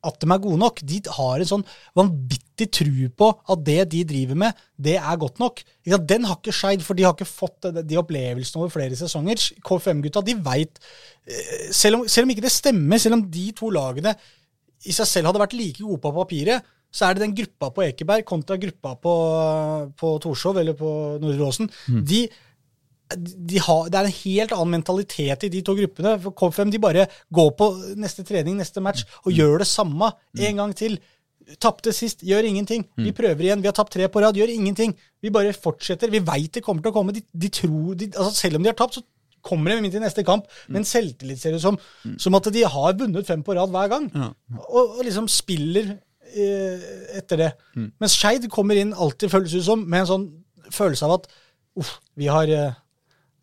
at de er gode nok. De har en sånn vanvittig tru på at det de driver med, det er godt nok. Den har ikke Skeid, for de har ikke fått de, opplevelsene over flere sesonger. KFM-gutta, de veit selv, om- selv om ikke det stemmer, selv om de to lagene i seg selv hadde vært like gode på papiret, så er det den gruppa på Ekeberg kontra gruppa på, på Torshov eller på Nordre Åsen. De, de har, det er en helt annen mentalitet i de to gruppene. For KFM de bare går på neste trening, neste match, og gjør det samme en gang til. Tapte sist, gjør ingenting. Vi prøver igjen. Vi har tapt tre på rad, gjør ingenting. Vi bare fortsetter. Vi veit det kommer til å komme. De, de tror, de, altså Selv om de har tapt, så kommer de inn til neste kamp med en selvtillit ser det som, som at de har vunnet fem på rad hver gang. Og, og liksom spiller eh, etter det. Mens Skeid kommer inn alltid, føles ut som, med en sånn følelse av at uff, vi har eh,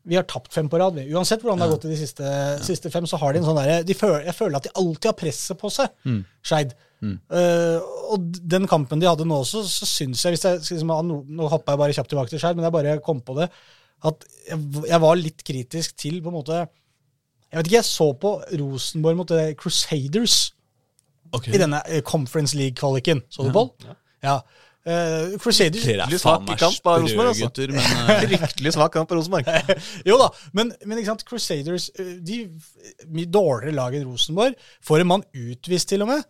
vi har tapt fem på rad. Uansett hvordan det har gått i de siste, siste fem, så har de en sånn derre de Jeg føler at de alltid har presset på seg, Skeid. Eh, og den kampen de hadde nå også, så syns jeg hvis jeg, liksom, ha Nå hoppa jeg bare kjapt tilbake til Skeid, men jeg bare kom på det. At jeg, jeg var litt kritisk til på en måte Jeg vet ikke, jeg så på Rosenborg mot Crusaders Crusaders i denne eh, Conference League-kvaliken. Så du, Pål? Ja. Eh, Crusaders Fryktelig er Litt svak kamp av Rosenborg, altså. eh, Fryktelig svak kamp av Rosenborg. jo da, men, men ikke sant, Crusaders eh, de mye dårligere lag enn Rosenborg. Får en mann utvist, til og med.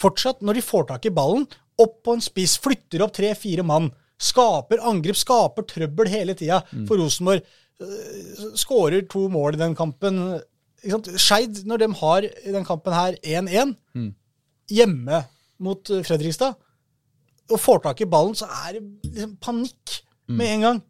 Fortsatt, når de får tak i ballen, opp på en spiss, flytter opp tre-fire mann. Skaper angrep, skaper trøbbel hele tida for Rosenborg. Eh, Skårer to mål i den kampen. Skeid, når de har i den kampen her 1-1, hjemme mot eh, Fredrikstad, og får tak i ballen, så er det liksom panikk med en gang.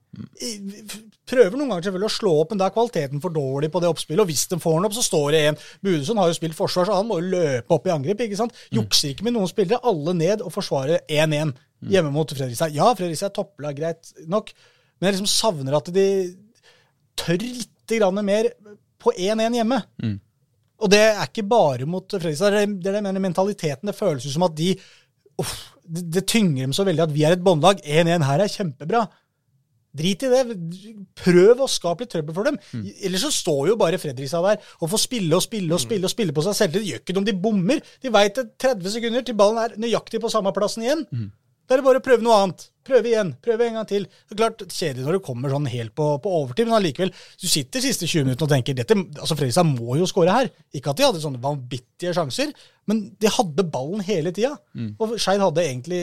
Prøver noen ganger selvfølgelig å slå opp, men da er kvaliteten for dårlig på det oppspillet. Og hvis de får den opp, så står det en. Budesund har jo spilt forsvar, så han må jo løpe opp i angrep. ikke sant? Jukser ikke med noen spillere. Alle ned og forsvarer 1-1 hjemme mot Fredrikstad. Ja, Fredrikstad er topplag, greit nok, men jeg liksom savner at de tør litt mer på 1-1 hjemme. Og det er ikke bare mot Fredrikstad. Det er det mentaliteten. Det føles som at de uff, det, det tynger dem så veldig at vi er et båndlag. 1-1 her er kjempebra. Drit i det. Prøv å skape litt trøbbel for dem. Mm. Ellers så står jo bare Fredrikstad der og får spille og spille og spille og spille på seg selv. Det gjør ikke noe om de bommer. De veit det 30 sekunder til ballen er nøyaktig på samme plassen igjen. Mm. Da er det bare å prøve noe annet. Prøve igjen. Prøve en gang til. Det er klart, Kjedelig når det kommer sånn helt på, på overtid, men allikevel. Du sitter de siste 20 minuttene og tenker dette, altså Fredrikstad må jo skåre her. Ikke at de hadde sånne vanvittige sjanser, men de hadde ballen hele tida. Og Skeid hadde egentlig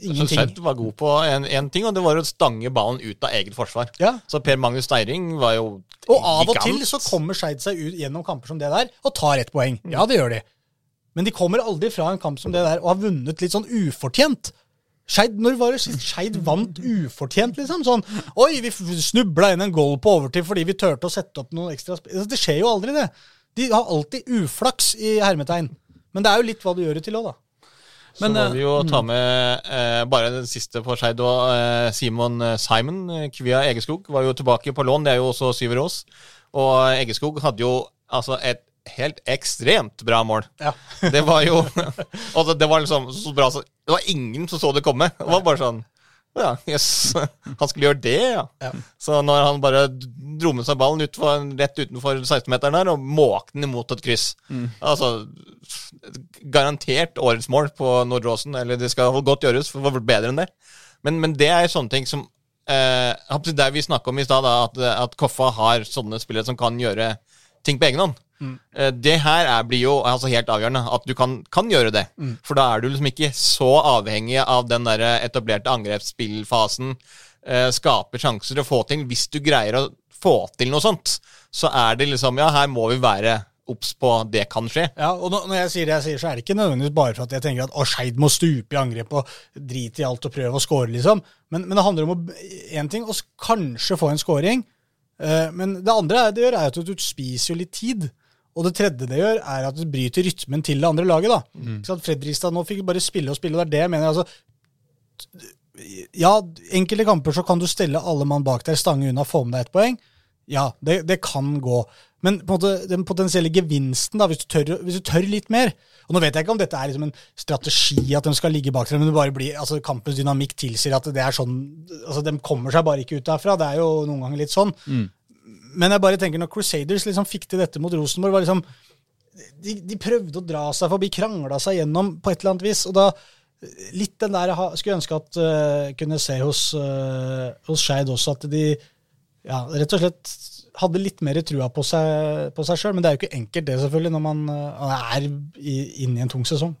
ingenting. Skeid var god på en ting, og det var å stange ballen ut av eget forsvar. Ja. Så Per Magnus Steiring var jo Og av og til så kommer Skeid seg ut gjennom kamper som det der og tar ett poeng. Ja, det gjør de. Men de kommer aldri fra en kamp som det der og har vunnet litt sånn ufortjent. Skeid, Når var det sist Skeid vant ufortjent, liksom? Sånn Oi, vi snubla inn en goal på overtid fordi vi turte å sette opp noen ekstra sp- Altså, Det skjer jo aldri, det. De har alltid uflaks i hermetegn. Men det er jo litt hva du gjør det til òg, da. Så må eh, vi jo ta med eh, bare den siste på Skeid. Eh, Simon eh, Simon eh, Kvia Egeskog var jo tilbake på lån. Det er jo også Syver Aas. Og Egeskog hadde jo altså et helt ekstremt bra mål. Ja. Det var jo altså, Det var liksom så bra så Det var ingen som så det komme. Det var bare sånn Ja, jøss. Han skulle gjøre det, ja. Ja. Så når han bare dro med seg ballen utfor, rett utenfor 16-meteren der og måkte den imot et kryss Altså Garantert årets mål på Nordråsen. Eller det skal godt gjøres for det var bedre enn det. Men, men det er sånne ting som eh, Der vi snakka om i stad, at, at Koffa har sånne spillere som kan gjøre ting på egen hånd. Eh, Det her er, blir jo altså helt avgjørende, at du kan, kan gjøre det. For da er du liksom ikke så avhengig av den der etablerte angrepsspillfasen. Eh, skape sjanser og få til. Hvis du greier å få til noe sånt, så er det liksom Ja, her må vi være obs på det kan skje. Ja, og når jeg sier det jeg sier, så er det ikke nødvendigvis bare for at jeg tenker at å, Skeid må stupe i angrep og drite i alt og prøve å score, liksom. Men, men det handler om én ting, å kanskje få en scoring. Eh, men det andre det gjør, er at du spiser jo litt tid. Og det tredje det gjør, er at det bryter rytmen til det andre laget. da. Ikke sant? Fredrikstad nå fikk bare spille og spille, og det er det jeg mener. altså, ja, enkelte kamper så kan du stelle alle mann bak deg, stange unna, få med deg ett poeng. Ja, det, det kan gå. Men på en måte, den potensielle gevinsten, da, hvis du, tør, hvis du tør litt mer Og Nå vet jeg ikke om dette er liksom en strategi at de skal ligge bak dere, men det bare blir, altså kampens dynamikk tilsier at det er sånn altså De kommer seg bare ikke ut derfra. Det er jo noen ganger litt sånn. Men jeg bare tenker når Crusaders liksom fikk til dette mot Rosenborg, var liksom de, de prøvde å dra seg forbi, krangla seg gjennom på et eller annet vis. og da Litt den der jeg skulle ønske at uh, kunne se hos, uh, hos Skeid også, at de ja, rett og slett hadde litt mer trua på seg, på sjøl. Men det er jo ikke enkelt, det, selvfølgelig, når man uh, er i, inne i en tung sesong.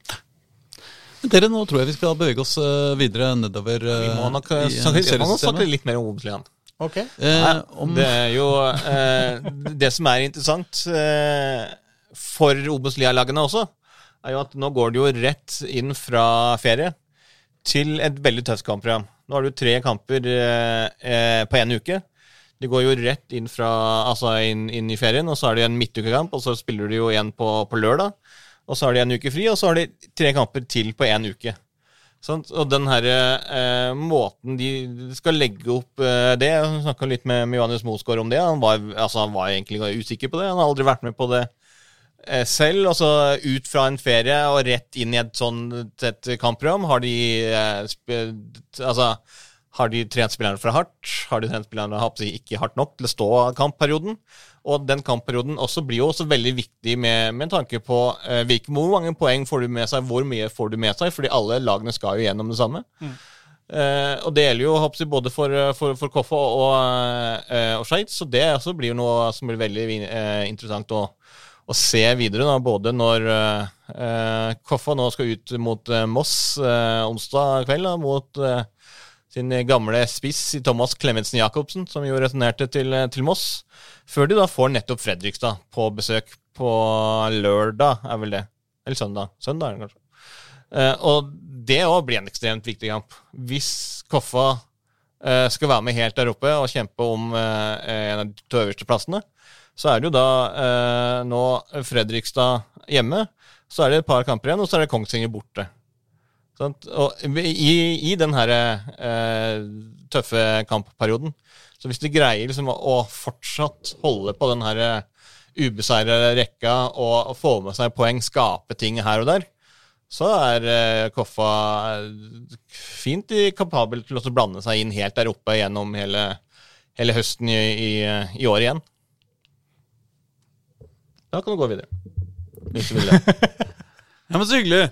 Dere, nå tror jeg vi skal bevege oss videre nedover Vi må nok i, snakke, vi må nok seriesystemet. snakke litt mer om Obos-ligaen. Ok. Eh, Nei, om, Det er jo eh, Det som er interessant eh, for Obos-Lia-lagene også, er jo at nå går det jo rett inn fra ferie til et veldig tøft kampprogram. Nå har du tre kamper eh, eh, på én uke. De går jo rett inn, fra, altså inn, inn i ferien, og så har de en midtukekamp, og så spiller de jo igjen på, på lørdag. Og så har de en uke fri, og så har de tre kamper til på én uke. Sant? Og den her eh, måten de skal legge opp eh, det Jeg snakka litt med, med Johannes Mosgaard om det. Han var, altså, han var egentlig usikker på det. Han har aldri vært med på det eh, selv. Altså ut fra en ferie og rett inn i et sånt et kampprogram. Har de eh, Altså har de trent spillerne for hardt? Har de trent spillerne ikke hardt nok til å stå kampperioden? Og den kampperioden også blir jo også veldig viktig med, med tanke på eh, hvilke, hvor mange poeng får du med seg, hvor mye får du med seg, fordi alle lagene skal jo gjennom det samme. Eh, og det gjelder jo jeg, både for, for, for Koffa og, eh, og Skeid, så det også blir jo noe som blir veldig eh, interessant å, å se videre. Da, både når Koffa nå skal ut mot eh, Moss eh, onsdag kveld, da, mot eh, sin gamle spiss i Thomas Klemetsen Jacobsen, som jo returnerte til, til Moss. Før de da får nettopp Fredrikstad på besøk på lørdag, er vel det. Eller søndag. Søndag, kanskje. Eh, og det òg blir en ekstremt viktig kamp. Hvis Koffa eh, skal være med helt der oppe og kjempe om eh, en av de to øverste plassene, så er det jo da eh, nå Fredrikstad hjemme. Så er det et par kamper igjen, og så er det Kongsvinger borte. Og i, i den her eh, tøffe kampperioden Så hvis de greier liksom å, fortsatt holde på den her ubeseirede rekka og, og få med seg poeng, skape ting her og der, så er eh, Koffa eh, fint i- kapabel til å blande seg inn helt der oppe gjennom hele, hele høsten i, i, i år igjen. Da kan du gå videre. Hvis du vil det. Ja, men så hyggelig.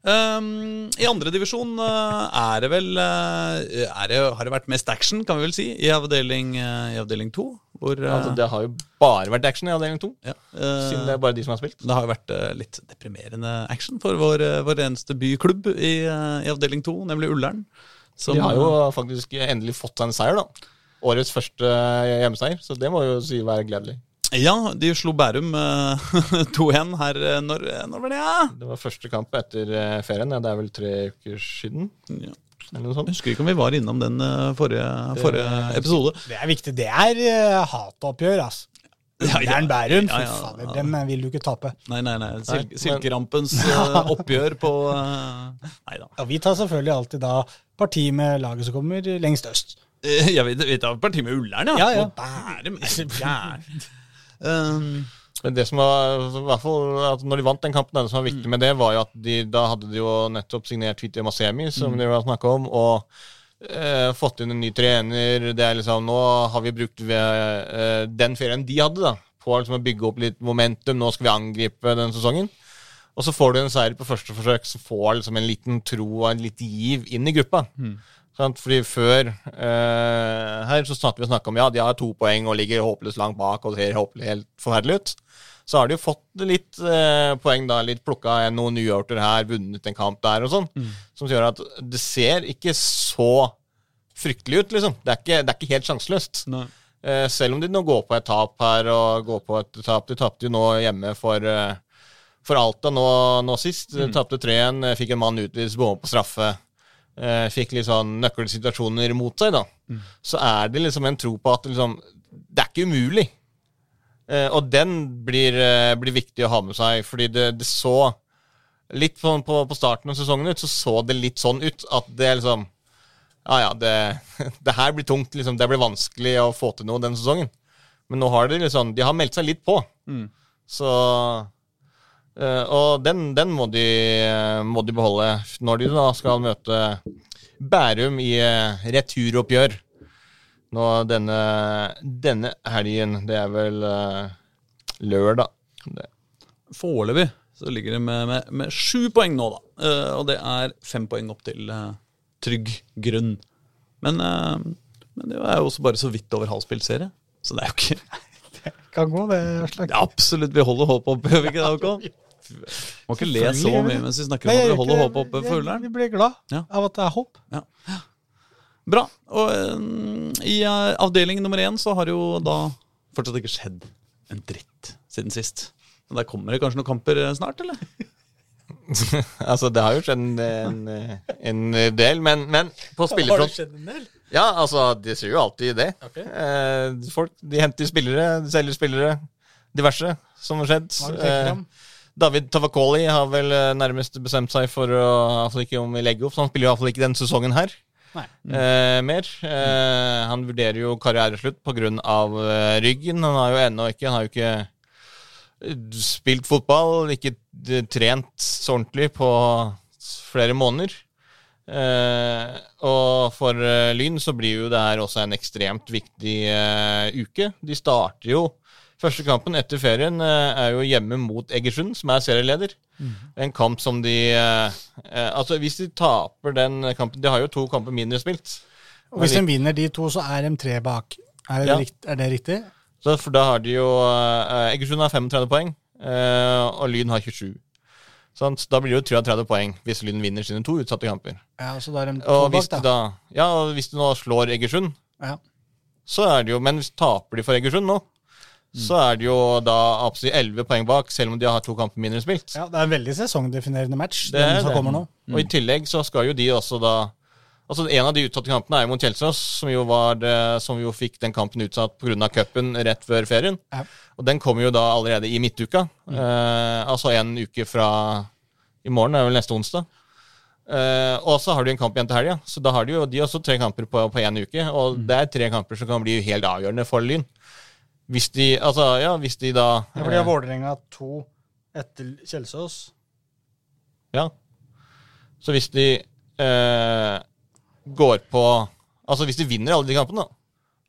Um, I andredivisjon uh, er det vel uh, er det, Har det vært mest action, kan vi vel si, i avdeling, uh, i avdeling 2? Hvor uh, Altså, det har jo bare vært action i avdeling 2, ja, siden det er bare de som har spilt. det har jo vært litt deprimerende action for vår, vår eneste byklubb i, i avdeling 2, nemlig Ullern. som, De har jo faktisk endelig fått seg en seier, da. Årets første hjemmeseier, så det må jo si være gledelig. Ja, de slo Bærum uh, 2-1 her uh, når, når var det? Ja? Det var første kamp etter eh, ferien. Ja, det er vel tre uker siden? Ja. Eller noe sånt. Jeg husker ikke om vi var innom den forrige, forrige, episode. Det er viktig. Det er uh, hatoppgjør, altså. Ja, ja. Bærum, Ja, ja, ja, fader, ja. den eh, vil du ikke tape. Nei, nei, nei. Sil Silkerampens uh, oppgjør på uh, Nei da. Og vi tar selvfølgelig alltid da parti med laget som kommer lengst øst. Ja, vi, vet parti med Ullern, ja. Ja, ja. Og Bærum så gæren. Um, Men det som var, i hvert fall, at når de vant den kampen, det som var viktig med det, var jo at de, da hadde de jo nettopp signert Fiti Masemi, som de har snakka om, og eh, fått inn en ny trener. Det er liksom, Nå har vi brukt eh, den ferien de hadde, da, på liksom å bygge opp litt momentum. Nå skal vi angripe den sesongen. Og så får du en seier på første forsøk, så får liksom en liten tro og en litt giv inn i gruppa. Sant? Fordi før eh, her så snakket vi snakket om ja, de har to poeng og ligger håpløst langt bak og ser helt forferdelig ut. Så har de jo fått litt eh, poeng, da, litt plukka noen uavgjorter her, vunnet en kamp der og sånn, som gjør at det ser ikke så fryktelig ut, liksom. Det er ikke, det er ikke helt sjanseløst. Eh, selv om de nå går på et tap her, og går på et tap De tapte jo nå hjemme for, eh, for Alta nå, nå sist. Mm. Tapte 3-1, eh, fikk en mann utvist, bomma på straffe. Eh, fikk litt sånn nøkkelsituasjoner mot seg, da. Så er det liksom en tro på at liksom, det er ikke umulig. Eh, og den blir, eh, blir viktig å ha med seg, fordi det, det så Litt på, på, på starten av sesongen ut, så så det litt sånn ut at det liksom ja, ja, det, det her blir tungt. liksom, Det blir vanskelig å få til noe denne sesongen. Men nå har de liksom, de har meldt seg litt på. Så eh, Og den, den må, de, må de beholde når de da skal møte Bærum i uh, returoppgjør. Nå denne, denne helgen. Det er vel uh, lørdag. Det. Foreløpig så ligger det med, med, med sju poeng nå, da. Og det er fem poeng opp til trygg grunn. Men, men det er jo også bare så vidt over halv serie. Så det er jo ikke Kan gå, det, Aslak. det er Absolutt, vi holder håpet oppe, gjør vi ikke det, Håkon? Må ikke le så mye mens vi snakker om at vi holder håpet oppe for Ullern. Vi blir glad Ja. av at det er håp. Ja. Bra. Og eh, i uh, avdeling nummer én så har jo da fortsatt ikke skjedd en dritt siden sist. Men der kommer det kanskje noen kamper eh, snart, eller? altså, det har jo skjedd en, en, en del, men, men på det skjedd en del? Ja, altså, de sier jo alltid det. Eh, folk de henter spillere, de selger spillere. Diverse som har skjedd. Eh. David Tavakoli har vel eh, nærmest bestemt seg for å altså ikke om vi legger opp, så han spiller jo iallfall ikke denne sesongen her Nei. eh, mer. Eh, han vurderer jo karriereslutt pga. Uh, ryggen. Han har jo ennå ikke Han har jo ikke eh, spilt fotball, ikke eh, trent så ordentlig på flere måneder. Eh, og for eh, Lyn så blir jo det her også en ekstremt viktig eh, uke. De starter jo Første kampen etter ferien er jo hjemme mot Egersund, som er serieleder. En kamp som de Altså, hvis de taper den kampen De har jo to kamper mindre spilt. Og hvis de vinner de to, så er de tre bak. Er det, Ja. rikt, er det riktig? Så for da har de jo Egersund har 35 poeng, eh, og Lyn har 27. Sant? Så da blir det jo 33 poeng hvis Lyn vinner sine to utsatte kamper. Ja, så da er de to Og hvis bak, da. da Ja, og hvis du nå slår Egersund, Ja. så er det jo Men hvis taper de for Egersund nå, så er det jo da absolutt 11 poeng bak, selv om de har to kamper mindre spilt. ja, Det er en veldig sesongdefinerende match, Det den som det. kommer nå. Og i tillegg så skal jo de også da Altså En av de utsatte kampene er jo mot Kjelsås, som jo var som jo fikk den kampen utsatt pga. cupen rett før ferien. Ja. Og den kommer jo da allerede i midtuka. Eh, altså en uke fra i morgen, er vel neste onsdag. Eh, og så har du en kamp igjen til helga, så da har de jo de også tre kamper på én uke. Og det er tre kamper som kan bli helt avgjørende for Lyn. Hvis de altså, ja, hvis de da Ja, for de har eh, Vålerenga to etter Kjelsås. ja, Så hvis de eh, går på Altså hvis de vinner alle de kampene,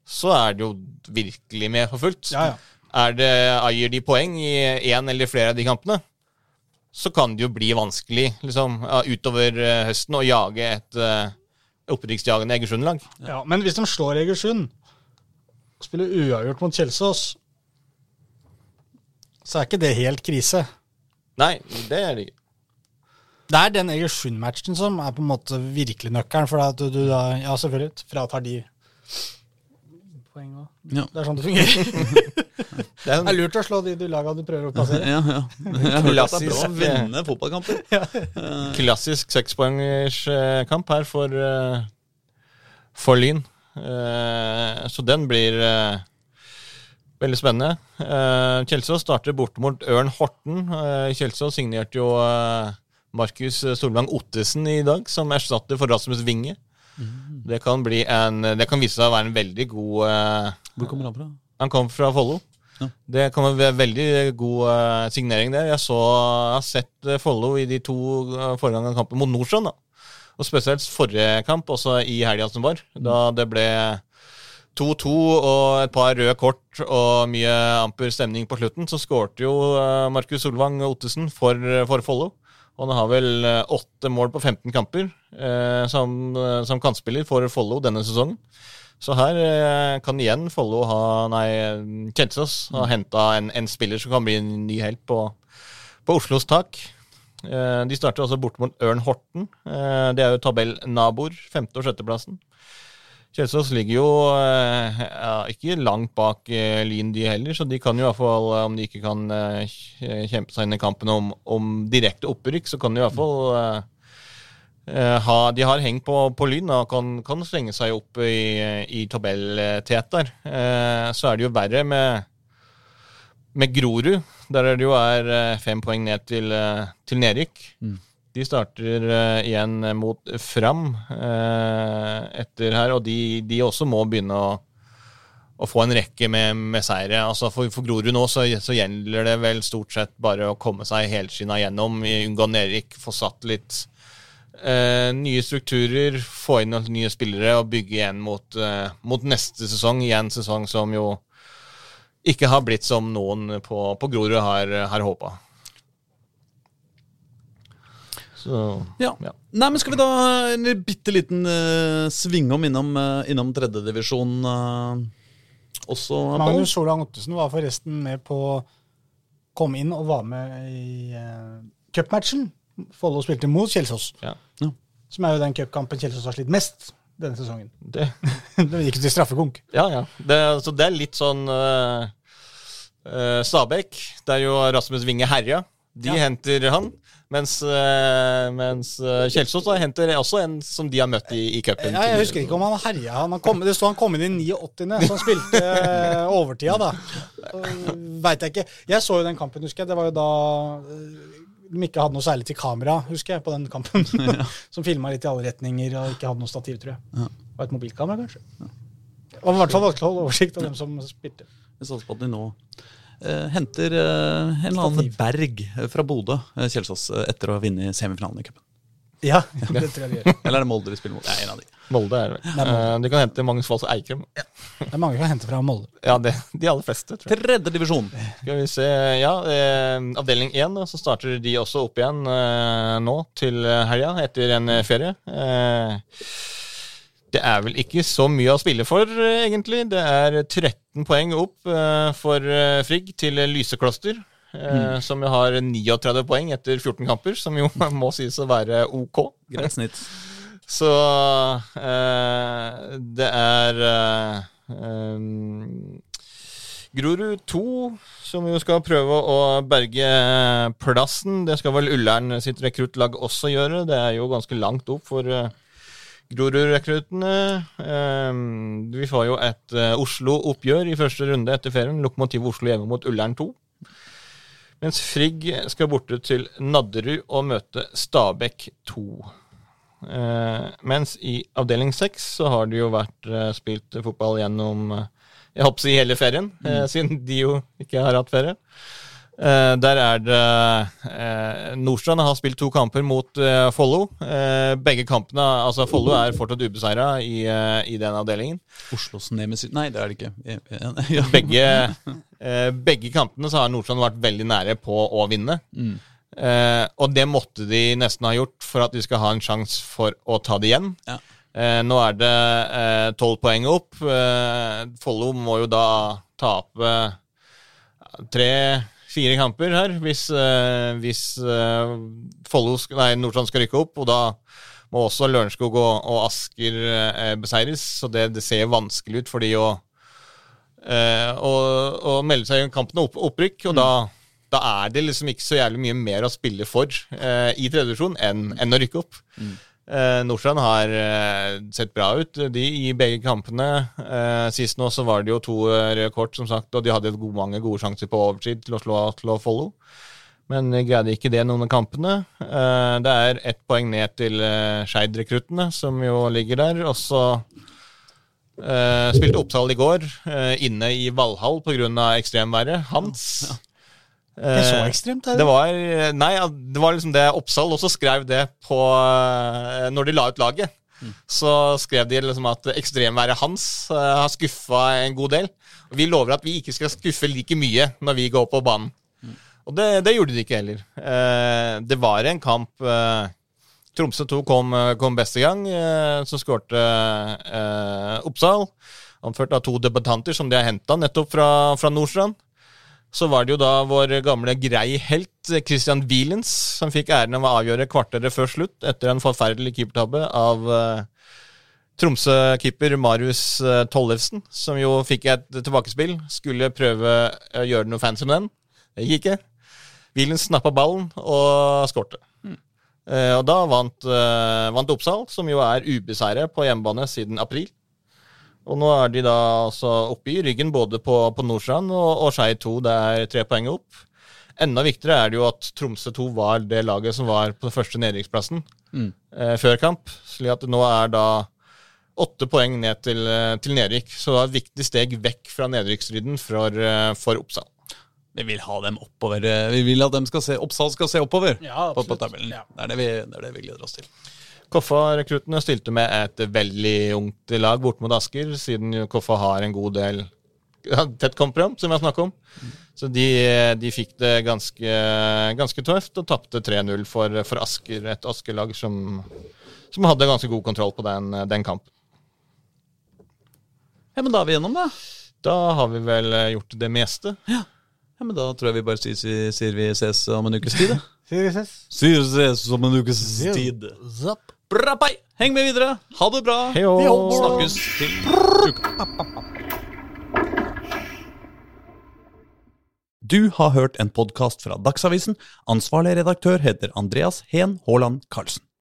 så er det jo virkelig med for fullt. Ja, ja. Er det, eier de poeng i én eller flere av de kampene, så kan det jo bli vanskelig liksom, utover eh, høsten å jage et uh, opprykksjagende Egersund-lag. Ja, men hvis de slår Egersund og spiller uavgjort mot Kjelsås, så er ikke det helt krise. Nei, det er det ikke. Det er den Egersund-matchen som er på en måte virkelig nøkkelen, for at du, du da Ja, selvfølgelig. Fratar de poeng òg. Ja. Det er sånn det fungerer. Det er Det er lurt å slå de du laga du prøver å plassere. Ja, ja. Jeg hørt det er bra å Klassisk, vinne fotballkamper. ja. klassisk sekspoengerskamp her for, eh, for Lyn. Eh, så den blir eh, veldig spennende. Kjelsås starter bort mot Ørn Horten. Kjelsås signerte jo eh, Markus Solvang Ottesen i dag som erstatter for Rasmus Winge. Det kan bli en Det kan vise seg å være en veldig god eh, Hvor kommer han fra? Han kom fra Follo. Ja. Det kan være en veldig god eh, signering der. Jeg, så, jeg har sett eh, Follo i de to uh, foregående kampene mot Nordstrand. da. Og spesielt forrige kamp, også i helga som var. Da det ble 2-2 og et par røde kort og mye amper stemning på slutten, så skårte jo Markus Solvang Ottesen for, for Follo. Og han har vel eh, åtte mål på 15 kamper eh, som, eh, som kantspiller for Follo denne sesongen. Så her eh, kan igjen Follo ha Nei, Kjensås ha henta en, en spiller som kan bli en ny helt på, på Oslos tak. Eh, de starter også bort mot Ørn Horten. Eh, det er jo tabellnaboer. Femte- og sjetteplassen. Kjelsås ligger jo eh, ja, ikke langt bak eh, Lyn, de heller, så de kan jo i hvert fall, eh, om de ikke kan kjempe seg inn i kampen om, om direkte opprykk, så kan de i hvert fall ha De har hengt på, på Lyn og kan, kan slenge seg opp i, i tabelltet der. Så er det jo verre med, med Grorud, der er det jo er fem poeng ned til, til nedrykk. De starter eh, igjen mot Fram eh, etter her, og de, de også må begynne å, å få en rekke med, med seire. Altså for, for Grorud nå så, så gjelder det vel stort sett bare å komme seg helskinna gjennom, unngå nedrykk, få satt litt eh, nye strukturer, få inn nye spillere og bygge igjen mot, eh, mot neste sesong. I en sesong som jo ikke har blitt som noen på, på Grorud har, har håpa. Så Ja. Ja. Nei, men Skal vi da en bitte liten uh, svingom innom, uh, innom tredjedivisjon uh, også? Magnus Solang Ottesen var forresten med på Kom inn og var med i uh, cupmatchen. Follo spilte mot Kjelsås, Ja. som er jo den cupkampen Kjelsås har slitt mest denne sesongen. Det, det gikk til straffekonk. ja, ja. Det, så det er litt sånn uh, Stabæk, der jo Rasmus Winge herja. De Ja. henter han. Mens, eh, mens eh, Kjelsås da henter også en som de har møtt i, i cupen. Ja, jeg husker ikke om han herja. Han kom, det sto han kom inn i 89., så han spilte eh, overtida, da. Veit jeg ikke. Jeg så jo den kampen, husker jeg. Det var jo da de ikke hadde noe særlig til kamera, husker jeg, på den kampen. Som filma litt i alle retninger og ikke hadde noe stativ, tror jeg. Og et mobilkamera, kanskje. Og var i hvert fall vanskelig å holde oversikt over dem som spilte. Vi satser på at de nå henter eh, en eller annen berg fra Bodø, eh, Kjelsås, eh, etter å ha vunnet semifinalen i cupen. Ja, det tror jeg de gjør. Eller er det Molde de spiller mot? Er en av de. Molde er det vel. Eh, de kan hente Magnus Falls Eikrem. Det er mange som henter fra Molde. Ja, det, de aller fleste, tror jeg. Tredje divisjon. Skal vi se, ja, eh, Avdeling 1 så starter de også opp igjen eh, nå til eh, helga, etter en eh, ferie. Eh, det er vel ikke så mye å spille for, eh, egentlig. Det er 13 poeng opp eh, for eh, Frigg til Lysekloster. Mm. Som jo har 39 poeng etter 14 kamper, som jo må sies å være ok. Greit snitt. Så eh, det er eh, Grorud 2 som jo skal prøve å berge plassen. Det skal vel Ullern sitt rekruttlag også gjøre. Det er jo ganske langt opp for uh, Grorud-rekruttene. Em, vi får jo et eh, Oslo-oppgjør i første runde etter ferien. Lokomotiv Oslo hjemme mot Ullern 2. Mens Frigg skal borte til Nadderud og møte Stabæk 2. Eh, mens i avdeling 6 så har det jo vært eh, spilt fotball gjennom eh, jeg håper å si hele ferien, eh, siden de jo ikke har hatt ferie. Eh, der er det uh, Nordstrand har spilt to kamper mot uh, Follo. Begge kampene Altså, Follo er fortsatt ubeseira i, i den avdelingen. Oslos nemesis Nei, det er det ikke. Ja. Begge, begge kampene så har Nordstrand vært veldig nære på å vinne. Mm. Og det måtte de nesten ha gjort for at de skal ha en sjanse for å ta det igjen. Ja. Nå er det tolv poeng opp. Follo må jo da tape tre-fire kamper her hvis, uh, hvis nei, Nordstrand skal rykke opp. Og da må også Lørenskog og, og Asker eh, beseires. Så det, det ser vanskelig ut for de å, å, melde seg i kampen opp, opprykk. Og da, da er det liksom ikke så jævlig mye mer å spille for i tredje divisjon enn, enn å rykke opp. Eh, Nordstrand har eh, sett bra ut, de i begge kampene. Eh, sist nå så var det jo to eh, røde kort, som sagt, og de hadde gode, mange gode sjanser på overtid til å slå, til å Follo. Men de greide ikke det noen av kampene. Eh, det er ett poeng ned til eh, Skeid-rekruttene, som jo ligger der. Og så eh, spilte Oppsal i går, eh, inne i Valhall pga. ekstremværet. Hans. Ikke så Eh, ekstremt, er det det? var, nei, det var liksom det Oppsal også skrev det på eh, Når de la ut laget. Så skrev de liksom at ekstremværet hans eh, har skuffa en god del. Og vi lover at vi ikke skal skuffe like mye når vi går på banen. Og det, det gjorde de ikke heller. Det var en kamp Tromsø 2 kom, kom best i gang. Så skårte Oppsal. Anført av to debutanter som de har henta nettopp fra, fra Nordstrand. Så var det jo da vår gamle grei helt eh, Christian Wielens som fikk æren av å avgjøre kvarteret før slutt etter en forferdelig keepertabbe av eh, Tromsø-keeper Marius eh, Tollefsen, som jo fikk et tilbakespill. Skulle prøve å gjøre noe fancy med den. Det gikk ikke. Wielens snappa ballen og skårte. Eh, og da vant, vant Oppsal, som jo er ubeseiret på hjemmebane siden april. Og nå er de da altså oppe i ryggen både på, på Nordstrand og, og Skei 2. Det er tre poeng opp. Enda viktigere er det jo at Tromsø 2 var det laget som var på den første nedrykksplassen Mm. eh, før kamp. Slik at nå er da åtte poeng ned til, eh, til nedrykk. Så det er et viktig steg vekk fra nedrykksrydden for, eh, for Oppsal. Vi vil ha dem oppover. eh, Vi vil at dem skal se, Oppsal skal se oppover Ja, på, på tabellen. Ja. Det, er det, vi, det er det vi gleder oss til. Koffa-rekruttene stilte med et veldig ungt lag bort mot Asker, siden Koffa har en god del tett kompromiss, som vi har snakket om. Så de, de fikk det ganske, ganske tøft og tapte 3-0 for, for Asker, et Asker-lag som, som hadde ganske god kontroll på den, den kampen. Ja, men da er vi gjennom, da. Da har vi vel gjort det meste. Ja, men Da tror jeg vi bare sier, sier, sier vi ses om en ukes tid. da. Sier vi ses. Sier vi ses om en ukes tid. Zapp. Brapai! Heng med videre. Ha det bra. Heio! Snakkes til. Du har hørt en podkast fra Dagsavisen. Ansvarlig redaktør heter Andreas Heen Haaland Karlsen.